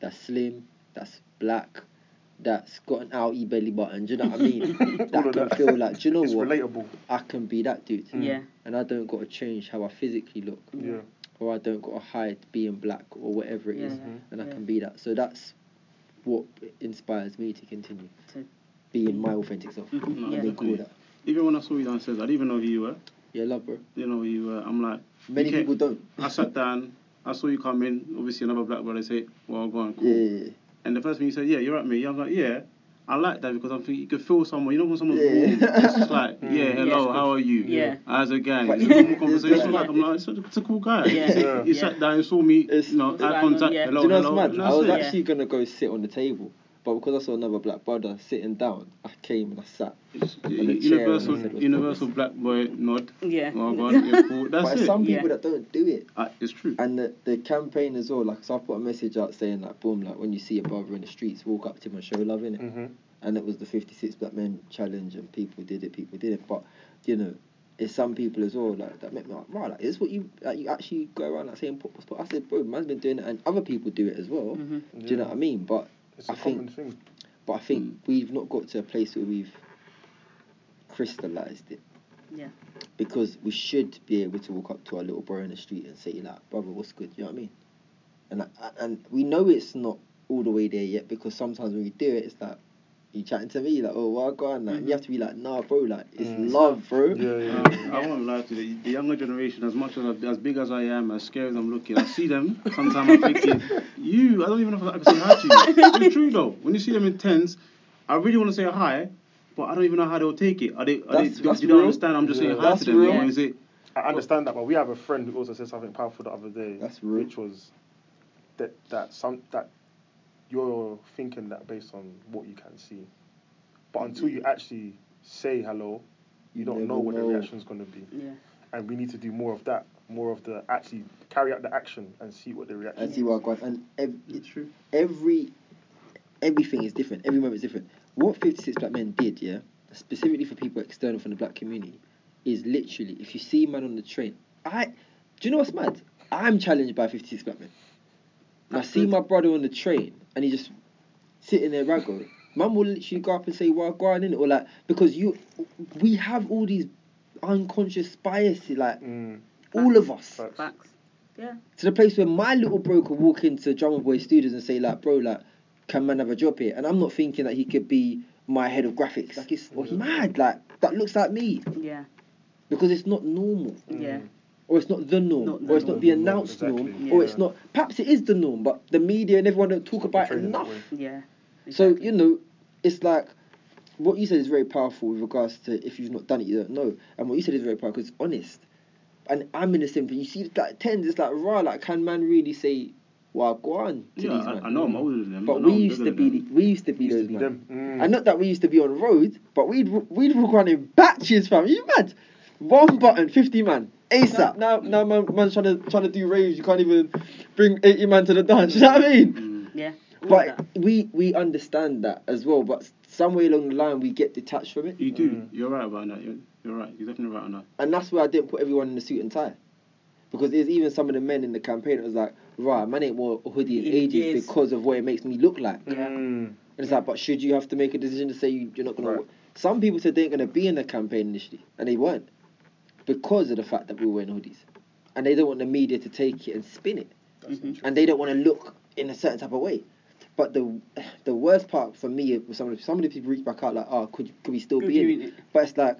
that's slim, that's black. That's got an outie belly button, do you know what I mean? All that of can that. feel like, do you know It's what? relatable. I can be that dude. Mm. Yeah. And I don't got to change how I physically look, Yeah. or I don't got to hide being black or whatever it is, Yeah, yeah, and I yeah. can be that. So that's what inspires me to continue To- being my authentic self. Mhm, No, yeah. And they call definitely. that. Even when I saw you downstairs, I didn't even know who you were. Yeah, love, bro. Didn't know who you were. I'm like, Many people don't. I sat down. I saw you come in. Obviously, another black brother say, "Well, go on." Cool. Yeah, yeah, yeah. And the first thing you said, "Yeah, you're at me." I was like, "Yeah." I like that because I think you could feel someone. You know when someone's Yeah. warm, it's just like, Mm. "Yeah, hello, Yeah. how are you?" Yeah. As a guy, it's a normal conversation. it's Like, I'm like, it's a, it's a cool guy. Yeah. Yeah. He Yeah. sat down and saw me, It's- you know, eye contact. yeah. Hello, Do you know hello. what's mad? I was it. Yeah. actually gonna go sit on the table, but because I saw another black brother sitting down, I came and I sat. It's universal, said, universal black boy nod. Yeah. Well, go on, yeah, cool. That's but it. some people Yeah. that don't do it. Uh, it's true. And the, the campaign as well, like, so I put a message out saying, like, boom, like, when you see a brother in the streets, walk up to him and show love in it. Mm-hmm. And it was the 56 Black Men challenge, and people did it, people did it. But, you know, it's some people as well, like, that make me like, right like, is this what you, like, you actually go around, like, saying, put, put. I said, bro, man's been doing it, and other people do it as well. hmm Do you know what I mean? But, It's a I common think- thing. but I think Mm. we've not got to a place where we've crystallized it. Yeah. Because we should be able to walk up to our little bro in the street and say, like, brother, what's good? You know what I mean? And I, and we know it's not all the way there yet because sometimes when we do it, it's like, you chatting to me, like, oh, well, go on, like, and you have to be like, nah, bro, like, it's Mm. love, bro. Yeah, yeah. Um, I won't lie to you. The, the younger generation, as much as as big as I am, as scary as I'm looking, I see them. Sometimes I'm thinking, you. I don't even know if I can say hi to you. It's true though. When you see them in tens, I really want to say hi, but I don't even know how they'll take it. Are they? Are That's- they? that's Do you don't understand? I'm just Yeah. saying hi That's to them. real. Or is it? I understand that, but we have a friend who also said something powerful the other day, That's rude. which was that that some that you're thinking that based on what you can see, but mm-hmm. until you actually say hello, you, You don't never know what the know. reaction's going to be, Yeah. and we need to do more of that, more of the actually carry out the action and see what the reaction. And see what I got. And ev- It's true. every everything is different. Every moment is different. What 56 Black Men did, yeah, specifically for people external from the black community, is literally if you see a man on the train, I, do you know what's mad? I'm challenged by 56 Black Men. And I That's see good. my brother on the train and he just sitting there raggo. Man will literally go up and say, "Well, go on in it," or like because you, we have all these unconscious biases, like Mm, all of us facts. Facts. Yeah. to the place where my little bro could walk into Drummer Boy Studios and say like, bro, like, can man have a job here? And I'm not thinking that he could be my head of graphics. Like, it's or he's mad. Like, that looks like me Yeah. because it's not normal, Yeah. Mm. Or it's not the norm, Not the or it's not the announced Exactly. norm, Yeah. or it's not. Perhaps it is the norm, but the media and everyone don't talk about it Portrayed in that enough. way. Yeah. So you know, it's like what you said is very powerful with regards to if you've not done it, you don't know. And what you said is very powerful because it's honest. And I'm in the same thing. You see, like tens, it's like raw. Like, can man really say, "Well, go on"? To Yeah, these I, man? I know I'm older than them. But we used to be, than the, we used to be Used to those be man. them. Mm. And not that we used to be on road, but we'd we'd walk around in batches, fam. you mad? One button, fifty man, ASAP. Now, now, man, man's trying to trying to do raves. You can't even bring eighty man to the dance. You know what I mean? Mm. Yeah. But that. we we understand that as well. But somewhere along the line, we get detached from it. You do. Mm. You're right about that. You're, You're right. You're definitely right on that. And that's why I didn't put everyone in a suit and tie. Because there's even some of the men in the campaign that was like, right, man ain't wore a hoodie in It ages is. because of what it makes me look like. Yeah. Mm. And it's like, but should you have to make a decision to say you, you're not gonna? Right. to? Some people said they ain't going to be in the campaign initially, and they weren't because of the fact that we were wearing hoodies, and they don't want the media to take it and spin it, That's Mhm. and they don't want to look in a certain type of way. But the the worst part for me was some of the, some of the people reached back out like, oh, could could we still Could be in it? it? But it's like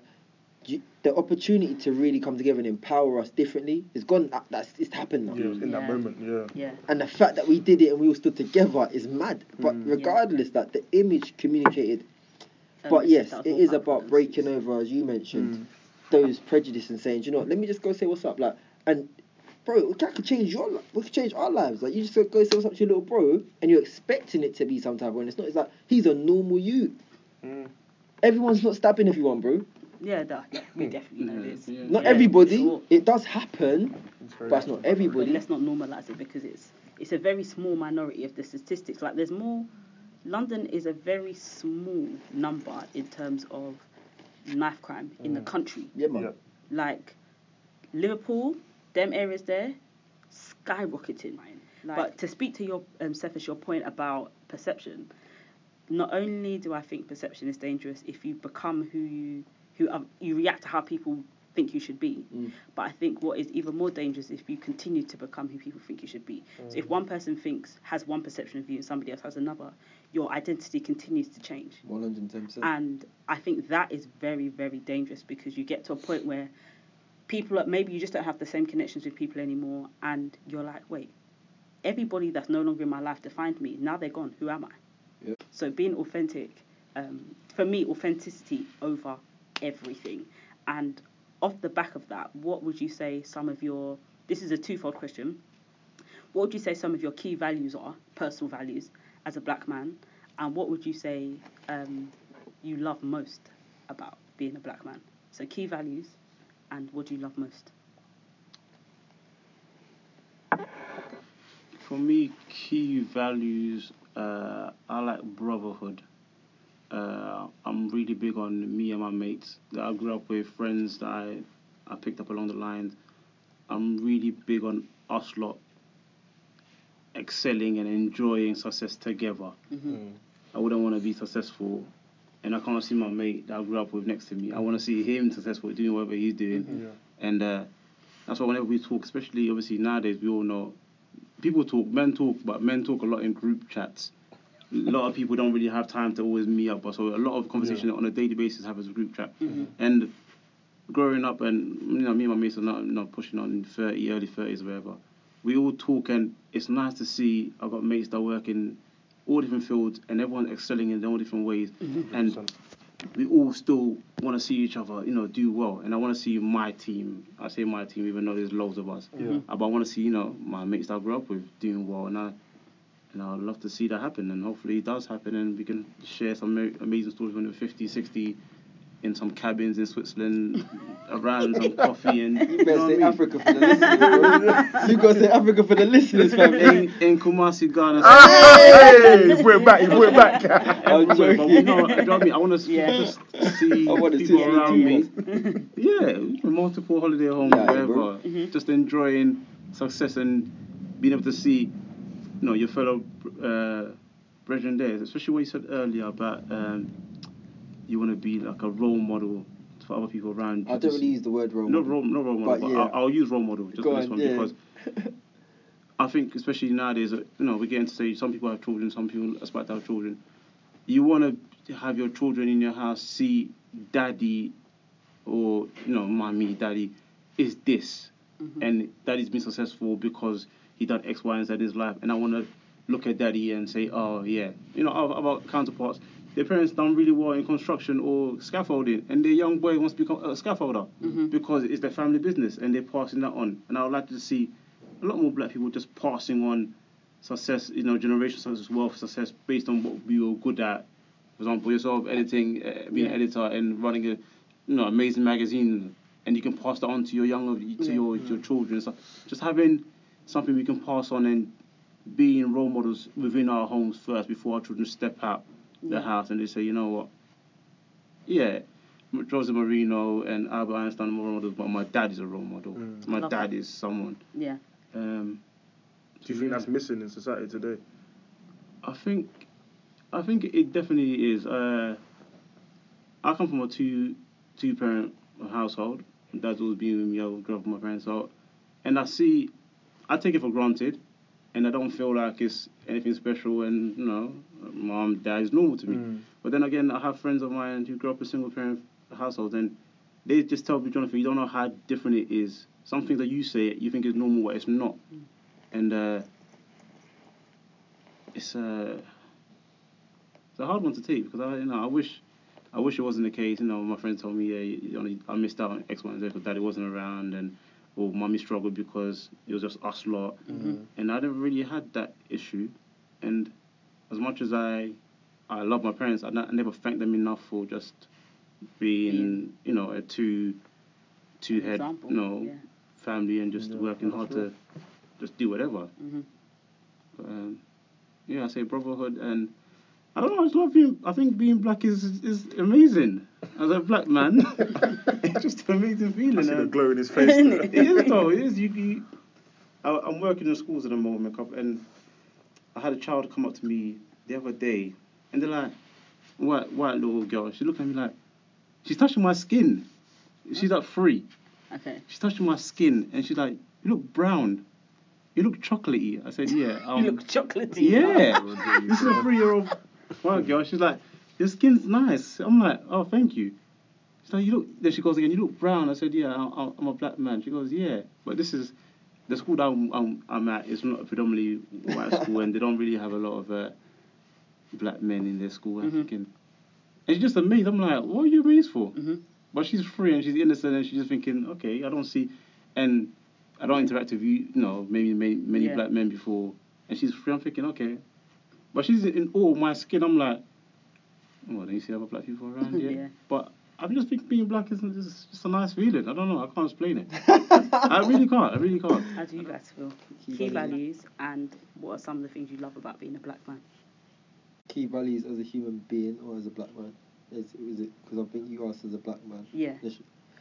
you, the opportunity to really come together and empower us differently is gone. That, that's it's happened now. Yeah, in that moment, yeah. Yeah. And the fact that we did it and we all stood together is mad. But Mm. Yeah. regardless, that the image communicated. Um, but yes, that was it more is powerful about breaking over, as you mentioned, Mm. Those prejudice and saying, "Do you know, what, let me just go say what's up. Like, and bro, that could change your life. We could change our lives. Like, you just go, go say what's up to your little bro, and you're expecting it to be some type of way. And it's not. It's like he's a normal you. Mm. Everyone's not stabbing everyone, bro. Yeah, that, yeah, we definitely know this. yeah. Not Yeah, everybody. sure. It does happen, It's but it's not interesting. But everybody. let's not normalise it because it's it's a very small minority of the statistics. Like there's more. London is a very small number in terms of knife crime in the Mm. country. Yeah, man. Yeah. Like Liverpool, them areas there, skyrocketing. but to speak to your um, Cephas, your point about perception, not only do I think perception is dangerous if you become who you who um, you react to how people think you should be, Mm. but I think what is even more dangerous is if you continue to become who people think you should be. So if one person thinks has one perception of you and somebody else has another, your identity continues to change. One hundred and ten percent. And I think that is very, very dangerous because you get to a point where people, are- maybe you just don't have the same connections with people anymore, and you're like, wait, everybody that's no longer in my life defined me. Now they're gone. Who am I? Yep. So being authentic, um, for me, authenticity over everything. And off the back of that, what would you say some of your, this is a twofold question. What would you say some of your key values are, personal values, as a black man? And what would you say um, you love most about being a black man? So key values, and what do you love most? For me, key values, uh, I like brotherhood. Uh, I'm really big on me and my mates that I grew up with, friends that I, I picked up along the line. I'm really big on us lot excelling and enjoying success together. Mm. I wouldn't want to be successful and I can't see my mate that I grew up with next to me. I want to see him successful doing whatever he's doing. Yeah. And uh, that's why whenever we talk, especially obviously nowadays, we all know people talk, men talk, but men talk a lot in group chats. A lot of people don't really have time to always meet up, but so a lot of conversation Yeah. on a daily basis happens in group chat. Mhm. And growing up, and you know, me and my mates are not, not pushing on 30, early 30s or whatever. We all talk, and it's nice to see. I've got mates that work in all different fields, and everyone's excelling in their own different ways. And 100%. we all still want to see each other, you know, do well. And I want to see my team. I say my team, even though there's loads of us. Yeah. Uh, But I want to see, you know, my mates that I grew up with doing well, and I, and I'd love to see that happen. And hopefully it does happen, and we can share some amazing stories when we're 50, 60, in some cabins in Switzerland, around some coffee, and You you better know say I mean? Africa for the listeners, you gotta say Africa for the listeners, fam. In, in Kumasi, Ghana. Hey, you brought it back. You brought it back. I'm everywhere, but we know, you know what I mean? I want to Yeah. just see I wanna see people around me. Yeah, multiple holiday homes, Yeah, wherever. bro. Mhm. Just enjoying success and being able to see, you know, your fellow uh, brethren there. Especially what you said earlier about um, you want to be like a role model for other people around. I don't really use the word role No model. role, no role model, But but, yeah. I'll, I'll use role model just Go for this on, one yeah. because I think, especially nowadays, uh, you know, we're getting to stage. Some people have children, some people aspire to have children. You want to have your children in your house see daddy, or you know, mommy, daddy, is this, Mhm. and daddy's been successful because he done X, Y, and Z in his life, and I want to look at daddy and say, oh yeah, you know, our, our counterparts. Their parents done really well in construction or scaffolding, and their young boy wants to become a scaffolder Mhm. because it's their family business, and they're passing that on. And I would like to see a lot more black people just passing on success, you know, generational success, wealth, success based on what we were good at. For example, yourself editing, uh, being an editor, and running a, you know, amazing magazine, and you can pass that on to your younger, to Yeah. your your children. So just having something we can pass on and being role models within our homes first before our children step out the Yeah. house and they say, you know what, yeah, Jose Mourinho and Albert Einstein are role models, but my dad is a role model. Mm. My Love dad that. is someone. Yeah. Um, Do you think that's missing in society today? I think, I think it definitely is. Uh, I come from a two two parent household. My dad's always been with me. I grew up with my parents, so and I see, I take it for granted, and I don't feel like it's anything special. And you know, mom, dad is normal to me. Mm. But then again, I have friends of mine who grew up in single parent households, and they just tell me, Jonathan, you don't know how different it is. Some things that you say you think is normal, but it's not. And uh, it's uh, it's a hard one to take because I, you know, I wish, I wish it wasn't the case. You know, my friend told me, yeah, you only, I missed out on X, Y, and Z because daddy wasn't around, and or mummy struggled because it was just us lot, Mhm. and I never really had that issue. And as much as I, I love my parents, I, n- I never thank them enough for just being, you know, a two, two head, Example. you know, Yeah. family and just Yeah, working hard sure. to just do whatever. Mhm. But, um, yeah, I say brotherhood and I don't know. I just love being. I think being black is is amazing. As a black man, it's just an amazing I feeling. see the glow in his face. it is though. It is. You, you, I, I'm working in schools at the moment, and I had a child come up to me the other day, and they're like, white white little girl. She looked at me like, she's touching my skin. She's like three. Okay. She's touching my skin, and she's like, you look brown. You look chocolatey. I said, yeah. Um, you look chocolatey. yeah. this is a three-year-old white girl. She's like, your skin's nice. I'm like, oh, thank you. She's like, you look. Then she goes again. You look brown. I said, yeah. I'm, I'm a black man. She goes, yeah. But this is the school that I'm, I'm, I'm at. Is not a predominantly white school, and they don't really have a lot of uh, black men in their school. I'm Mhm. thinking, and she's just amazed. I'm like, what are you amazed for? hmm But she's free and she's innocent and she's just thinking, okay, I don't see, and I don't interact with you, you know, maybe many, many Yeah. black men before, and she's free. I'm thinking, okay, but she's in all my skin. I'm like, well, then you see other black people around here. Yeah. But I just think being black is is just a nice feeling. I don't know. I can't explain it. I really can't. I really can't. How do you guys feel? Key Key values. values and what are some of the things you love about being a black man? Key values as a human being or as a black man? Is, is it because I think you asked as a black man? Yeah.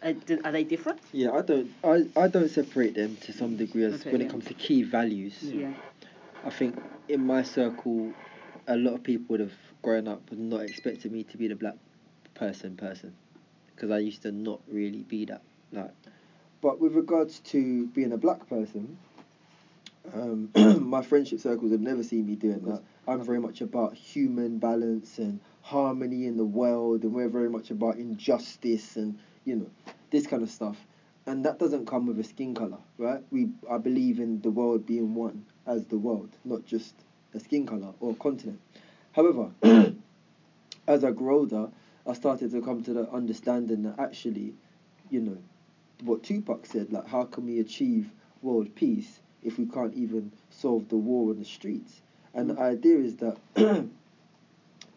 Uh, do, are they different? Yeah, I don't. I, I don't separate them to some degree as Okay, when yeah. it comes to key values. Yeah. I think in my circle, a lot of people would have grown up not expected me to be the black person person, because I used to not really be that. Like, but with regards to being a black person, um, my friendship circles have never seen me doing that. I'm very much about human balance and harmony in the world, and we're very much about injustice and you know this kind of stuff. And that doesn't come with a skin color, right? We I believe in the world being one as the world, not just a skin color or continent. However, as I grew older, I started to come to the understanding that actually, you know, what Tupac said, like how can we achieve world peace if we can't even solve the war on the streets? And the idea is that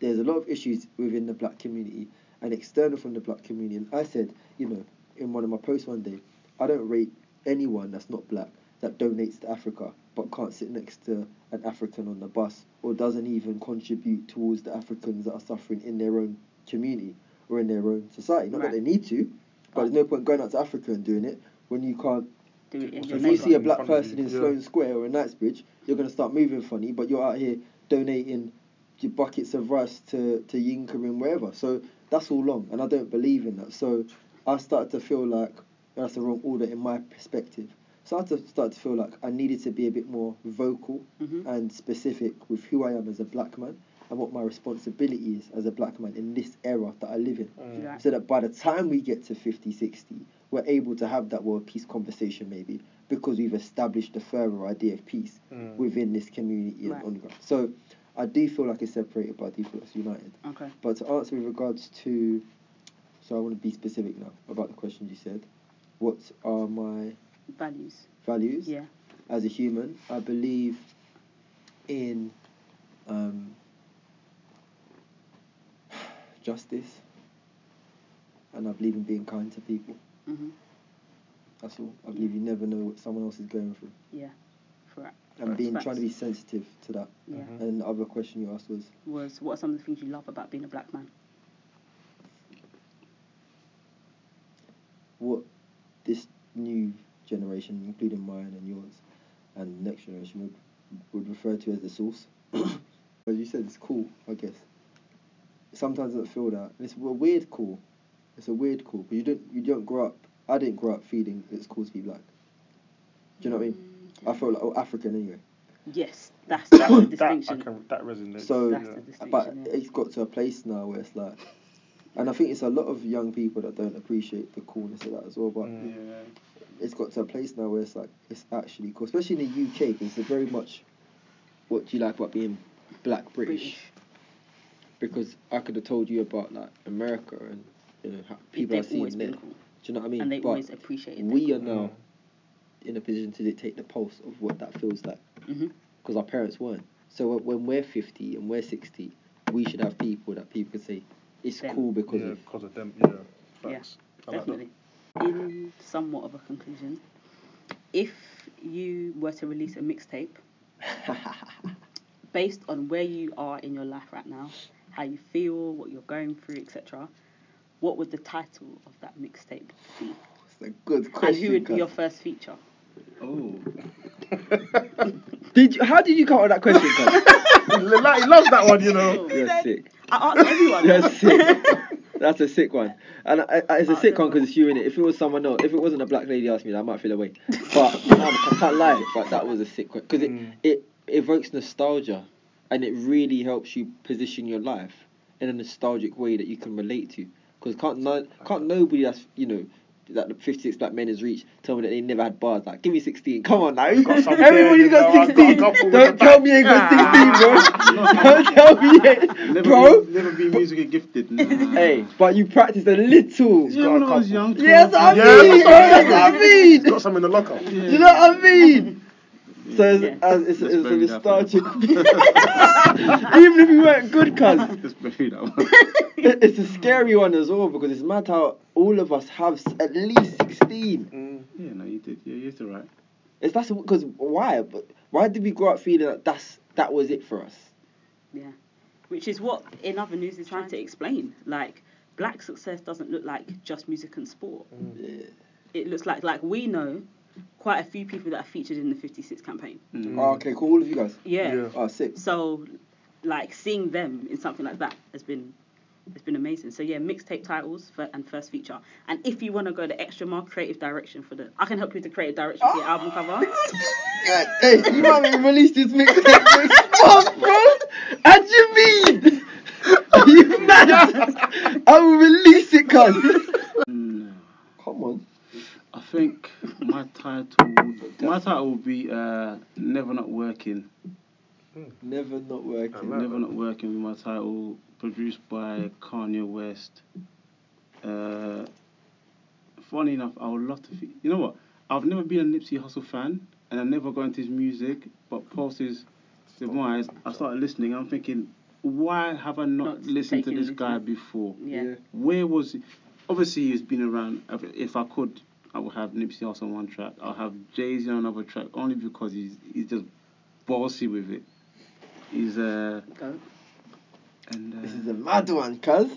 there's a lot of issues within the black community and external from the black community. And I said, you know, in one of my posts one day, I don't rate anyone that's not black that donates to Africa but can't sit next to an African on the bus or doesn't even contribute towards the Africans that are suffering in their own community or in their own society. Not Right. that they need to, but there's no point going out to Africa and doing it when you can't Do it If you see a black In person in yeah. Sloane Square or in Knightsbridge, you're going to start moving funny, but you're out here donating your buckets of rice to, to Yinka and wherever. So that's all wrong, and I don't believe in that. So I started to feel like that's the wrong order in my perspective. So I started to start to feel like I needed to be a bit more vocal Mhm. and specific with who I am as a black man and what my responsibility is as a black man in this era that I live in Mm. Right. so that by the time we get to 50, 60, we're able to have that world peace conversation maybe because we've established a further idea of peace Mm. within this community Right. and on the ground. So I do feel like it's separated, but I do it's united. Okay. But to answer with regards to, so I want to be specific now about the questions you said. What are my Values. values Yeah. as a human? I believe in um, justice, and I believe in being kind to people. Mhm. That's all. I believe you never know what someone else is going through, Yeah. For and Facts, being facts. trying to be sensitive to that. yeah. Mhm. And the other question you asked was, Was what are some of the things you love about being a black man? what this new generation, including mine and yours, and the next generation would would refer to as the source. as you said, it's cool, I guess. Sometimes it doesn't feel that. It's a weird cool. It's a weird cool, but you don't you don't grow up. I didn't grow up feeling it's cool to be black. Do you know what I mean? Mm, I felt like oh, African anyway. Yes, that's, that's the that, I distinction. can, that resonates. So, That's yeah. the distinction. but yeah. it's got to a place now where it's like, and I think it's a lot of young people that don't appreciate the coolness of that as well. But Mm. Yeah. it's got to a place now where it's like it's actually cool, especially in the UK because it's very much what do you like about being black British. British. Because I could have told you about like America and you know how people They've are seeing always there. been Do you know what I mean? and they but always it. we are Mm. now in a position to dictate the pulse of what that feels like because our parents weren't. So when we're fifty and we're sixty, we should have people that people can say it's Them. cool because yeah, of because of them. Yeah, Yeah, facts. I like. Definitely. In somewhat of a conclusion, if you were to release a mixtape based on where you are in your life right now, how you feel, what you're going through, etc., what would the title of that mixtape be? It's a good question. and who would be your first feature? Oh. Did you, how did you come up with that question? cuz? Like, he loves that one, you know. You're sick. I asked everyone. You're sick. That's a sick one, and I, I, it's a Oh, sick one because it's you in it. If it was someone else, if it wasn't a black lady asking me, that, I might feel away. But um, I can't lie, but that was a sick one because it, Mm. it evokes nostalgia, and it really helps you position your life in a nostalgic way that you can relate to. Because can't no, can't nobody that's you know that the 56 black men has reached tell me that they never had bars. Like, give me 16. Come on now. got some Everybody's there, you got know, I've got 16. a couple with Don't tell me you ain't got 16, bro. Don't tell me you ain't. Never Bro. Been, never been musically gifted. Nah. Hey, but you practiced a little. Yeah, when I was young. Yes, I Yeah, mean, that's bro, that's what I mean. Got some in the locker. Do you know what I mean? So it's, Yeah. uh, it's, it's a bury that for nostalgic. Even if you weren't good, cuz Just bury that one. it- it's a scary one as well because it's mad how all of us have at least sixteen. Mm. yeah, no, you did. Yeah, you're right. It's that's because why? But why did we grow up feeling that that's that was it for us? Yeah, which is what in other news is trying to explain. Like, black success doesn't look like just music and sport. Yeah. It looks like like we know quite a few people that are featured in the 56 campaign. Mm. Oh, okay, cool. All of you guys. Yeah. Yeah. Oh, sick. So, like seeing them in something like that has been has been amazing. So yeah, mixtape titles for, and first feature. And if you want to go the extra more creative direction for the, I can help you with the creative direction for your album cover. Yeah, hey, you might have released this mixtape next month, bro. How do you mean? Are you mad? I will release it, cuz. No. Come on. I think my title, my title will be uh, "Never Not Working." Never not working. Never. Not Working with my title, produced by Kanye West. Uh, funny enough, I would love to. Fe- you know what? I've never been a Nipsey Hussle fan, and I've never gone to his music. But post his demise, I started listening. and I'm thinking, why have I not, Not listened to this into- guy before? Yeah. Where was he? Obviously, he's been around. If- If I could, I would have Nipsey Hussle on one track. I'll have Jay Z on another track, only because he's he's just bossy with it. He's uh Go. And uh, This is a mad one, cuz.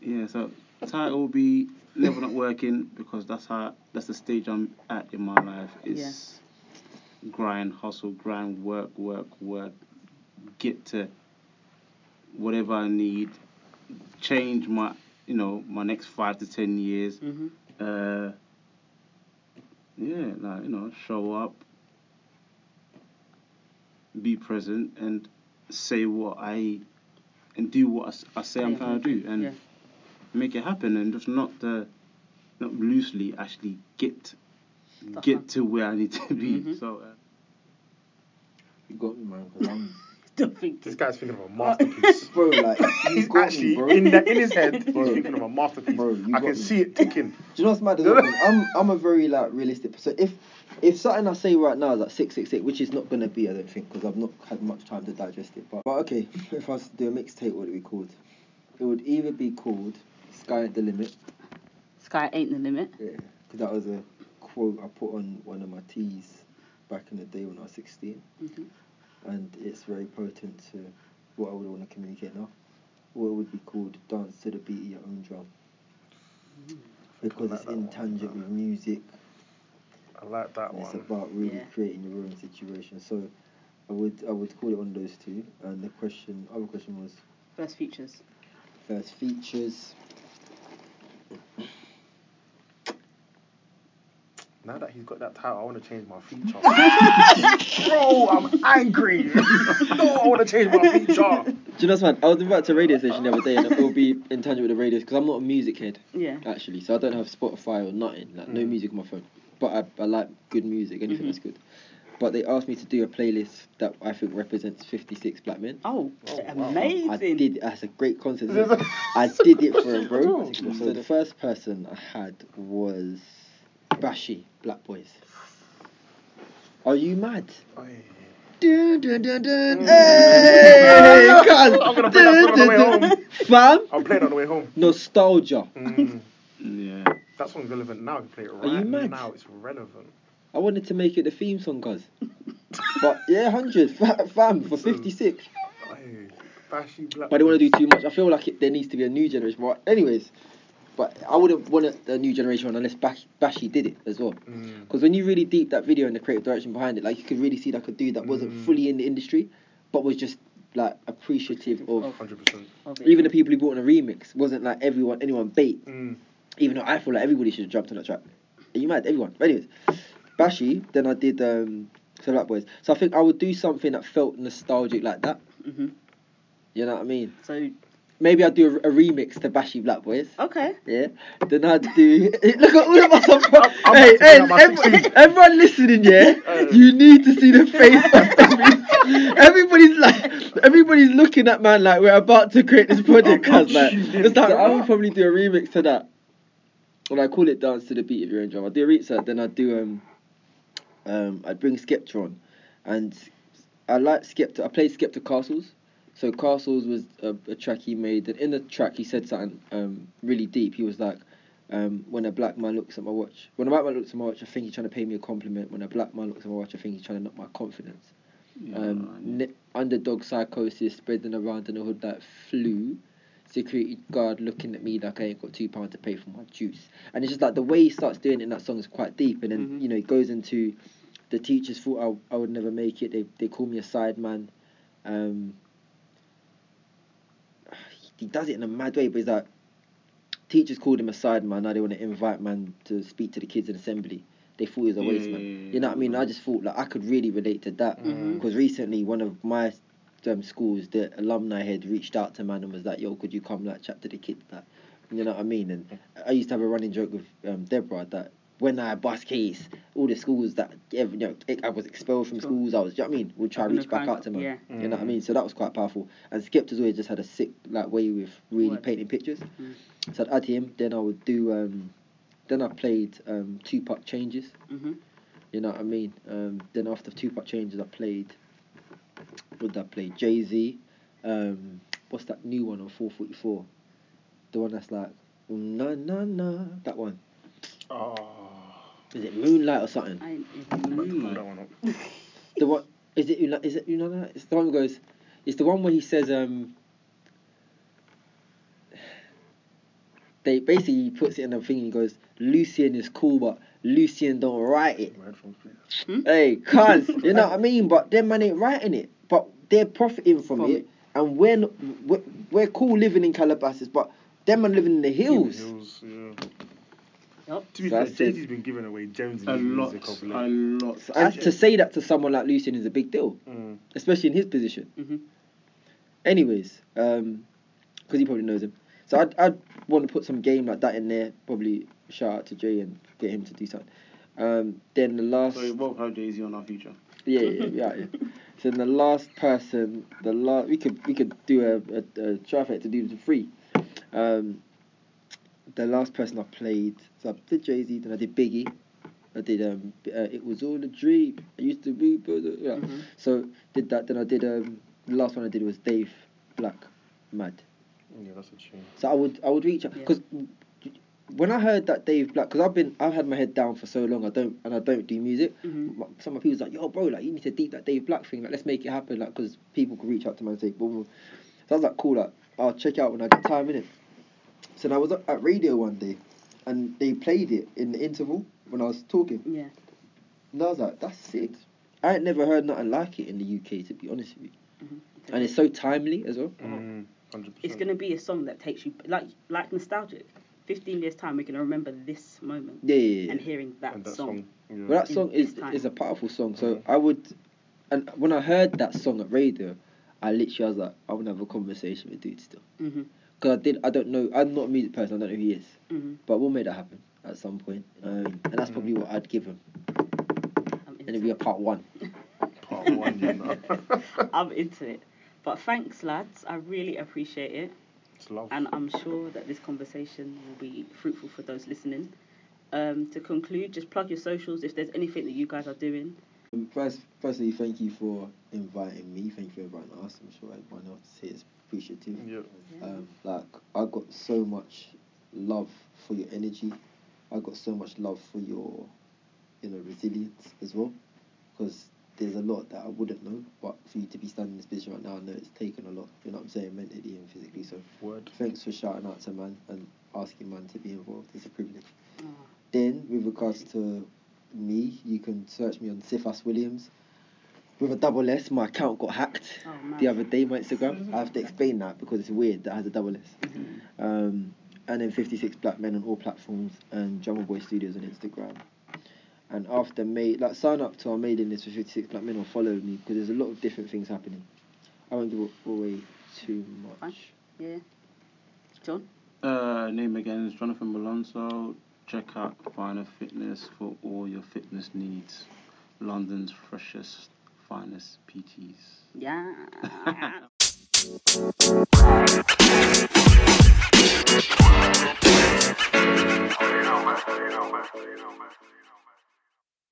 yeah. So title will be never not working because that's how that's the stage I'm at in my life. It's grind, hustle, grind, work, work, work. Get to whatever I need. Change my you know my next five to ten years. hmm Uh, yeah, like you know, show up, be present, and say what I and do what I say I'm trying to do, and Yeah. make it happen, and just not uh, not loosely actually get Stuff get up. to where I need to be. Mhm. So uh, You got me, man, cuz I'm. Don't think. This guy's thinking of a masterpiece. Bro, like, you actually me, bro. in the, in his head. He's thinking of a masterpiece. Bro, I can me. see it ticking. Do you know what's mad? as well? I'm I'm a very like realistic. So if if something I say right now is like six six eight, which is not gonna be, I don't think, because I've not had much time to digest it. But but okay, if I was to do a mixtape, what would it be called? It would either be called Sky at the Limit, Sky ain't the limit. yeah, because that was a quote I put on one of my tees back in the day when I was 16, hmm and it's very potent to what I would want to communicate now. What would be called Dance to the Beat of Your Own Drum. Mm. because like it's that one, with music. I like that one. It's about really Yeah. creating your own situation. So I would I would call it one of those two. And the question other question was First features. first features. Now that he's got that title, I want to change my feature. Bro, I'm angry. no, I want to change my feature. Do you know what's man? I was about to a radio station the other day and it will be intangible with the radio because I'm not a music head Yeah. actually, so I don't have Spotify or nothing, like no Mm. music on my phone. But I, I like good music, anything Mhm. that's good. But they asked me to do a playlist that I think represents 56 black men. Oh, Oh, wow. amazing. I did. That's a great concept. I did it for a bro. So the first person I had was Bashy Black Boys. Are you mad? Oi. Dun, dun, dun, dun. Mm. Hey. I'm gonna play that song on the way Dun, dun, dun. home. Fam, I'll play it on the way home. nostalgia. Mm. Yeah. That song's relevant now. I can play it you right mad? now. It's relevant. I wanted to make it the theme song, cuz. But yeah, hundred fam for fifty six. Oi. Bashy Black. But I don't want to do too much. I feel like it, there needs to be a new generation. But anyways, but I wouldn't want a, a new generation one unless Bash, Bashy did it as well. Mm. Because when you really deep that video and the creative direction behind it, like you could really see like a dude that wasn't Mm. fully in the industry, but was just like appreciative of Of- Hundred percent. even the people who brought in a remix. Wasn't like everyone anyone bait. Mm. Even though I feel like everybody should have jumped on that track. Are you mad? Everyone. But anyways, Bashy. Then I did um, so Black Boys. So I think I would do something that felt nostalgic like that. hmm You know what I mean? So Maybe I'll do a, a remix to Bashy Black Boys. okay. Yeah. Then I'd do. Look at all of us. on pro- I'm hey, about to hey, my everyone, 16. everyone listening, yeah. Uh. You need to see the face of every, everybody's like, everybody's looking at man like we're about to create this project. Cause like, it's like I would probably do a remix to that. Well, I call it dance to the beat of your own drum. I do a remix to that, then I'd do um, um, I'd bring Skepta on, and I like Skepta. I played Skepta Castles. So Castles was a, a track he made, and in the track he said something um, really deep. He was like, um, "When a black man looks at my watch, when a black man looks at my watch, I think he's trying to pay me a compliment. When a black man looks at my watch, I think he's trying to knock my confidence." yeah Um, ne- underdog psychosis spreading around in the hood like flu. Security guard looking at me like I ain't got two pounds to pay for my juice, and it's just like the way he starts doing it in that song is quite deep, and then Mhm. you know it goes into the teachers thought I, I would never make it. They they call me a side man. Um, he does it in a mad way, but he's like teachers called him a side man. Now they want to invite man to speak to the kids in assembly. They thought he was a waste man. yeah, You know what I mean? I just thought like I could really relate to that Mhm. because recently one of my um, schools, the alumni had reached out to man and was like, "Yo, could you come like chat to the kids?" That you know what I mean? And I used to have a running joke with um, Deborah that when I bust case, all the schools that every, you know, I was expelled from schools, I was, do you know what I mean? Would try to reach back out to man. yeah. You know what I Mm. mean? So that was quite powerful. And Skepta's always just had a sick like way with really Word. painting pictures. Mm. So I'd add him. Then I would do. Um, then I played um, Tupac Changes. hmm You know what I mean? Um, then after Tupac Changes, I played. What did I play? Jay Z. Um, what's that new one on 444? The one that's like, na na na. That one. Oh. Is it Moonlight or something? I ain't I'm even about to pull that one up. The what? Is it? Ula- Is it? You know It's the one that goes. It's the one where he says. Um. They basically he puts it in a thing and he goes, Lucian is cool, but Lucian don't write it. My headphones, please. Hey, cuz, you know what I mean? But them man ain't writing it. But they're profiting from, From it. it. And we're, not, we're, we're cool living in Calabasas, but them man living in the hills. Hills, yeah. Yep. To be fair, That's Jay it. Z's been giving away gems in a his lot music of a lot So, and to say that to someone like Lucian is a big deal, Mm. especially in his position. hmm Anyways, um, because he probably knows him. So I'd, I'd want to put some game like that in there. Probably shout out to Jay and get him to do something. Um, then the last. so we'll have Jay-Z on our future Yeah, yeah, yeah, yeah. So the last person, the last we could we could do a, a, a traffic to do the free. Um, the last person I played, so I did Jay Z, then I did Biggie, I did um, uh, it was all a dream. I used to be, but, uh, yeah. Mhm. So did that. Then I did um, the last one I did was Dave Black, Mad. Yeah, that's a tune. So I would I would reach out Yeah. because when I heard that Dave Black, because I've been I've had my head down for so long. I don't and I don't do music. Mhm. Some of people's like, yo, bro, like you need to deep that Dave Black thing. Like let's make it happen. Like because people could reach out to me and say, boom, boom. So I was like, cool. Like I'll check out when I get time in it. So then I was at- at radio one day, and they played it in the interval when I was talking. Yeah. And I was like, that's sick. I ain't never heard nothing like it in the UK, to be honest with you. Mhm. And it's so timely as well. Mm, 100%. It's gonna be a song that takes you like like nostalgic. Fifteen years time, we're gonna remember this moment Yeah, yeah, yeah. and hearing that, and that song. song. yeah. Well, that song is time. is a powerful song. So Mhm. I would, and when I heard that song at radio, I literally was like, I want to have a conversation with dude still. hmm Because I did, I don't know, I'm not a music person, I don't know who he is, hmm but we'll make that happen at some point. Um, and that's probably what I'd give him. And it'd be a part one. Part one, you know. I'm into it. But thanks, lads. I really appreciate it. it's love. And I'm sure that this conversation will be fruitful for those listening. Um, to conclude, just plug your socials if there's anything that you guys are doing. Um, First, firstly, thank you for inviting me. Thank you for inviting us. I'm sure everyone else here is appreciative. yeah. Um, like I got so much love for your energy. I got so much love for your, you know, resilience as well. Because there's a lot that I wouldn't know, but for you to be standing in this position right now, I know it's taken a lot. You know what I'm saying, mentally and physically. So Word. thanks for shouting out to man and asking man to be involved. It's a privilege. Oh, Then, with regards to me, you can search me on Cephas Williams. With a double S, my account got hacked oh the other day, my Instagram. I have to explain that because it's weird that has a double S. Mhm. Um, and then 56 Black Men on all platforms and Drummer Boy Studios on Instagram. And after May, like sign up to our mailing list for 56 Black Men or follow me because there's a lot of different things happening. I won't give away too much. Fine. Yeah. John? Uh, name again is Jonathan Malonzo. Check out Final Fitness for all your fitness needs. London's freshest, finest PTs. Yeah.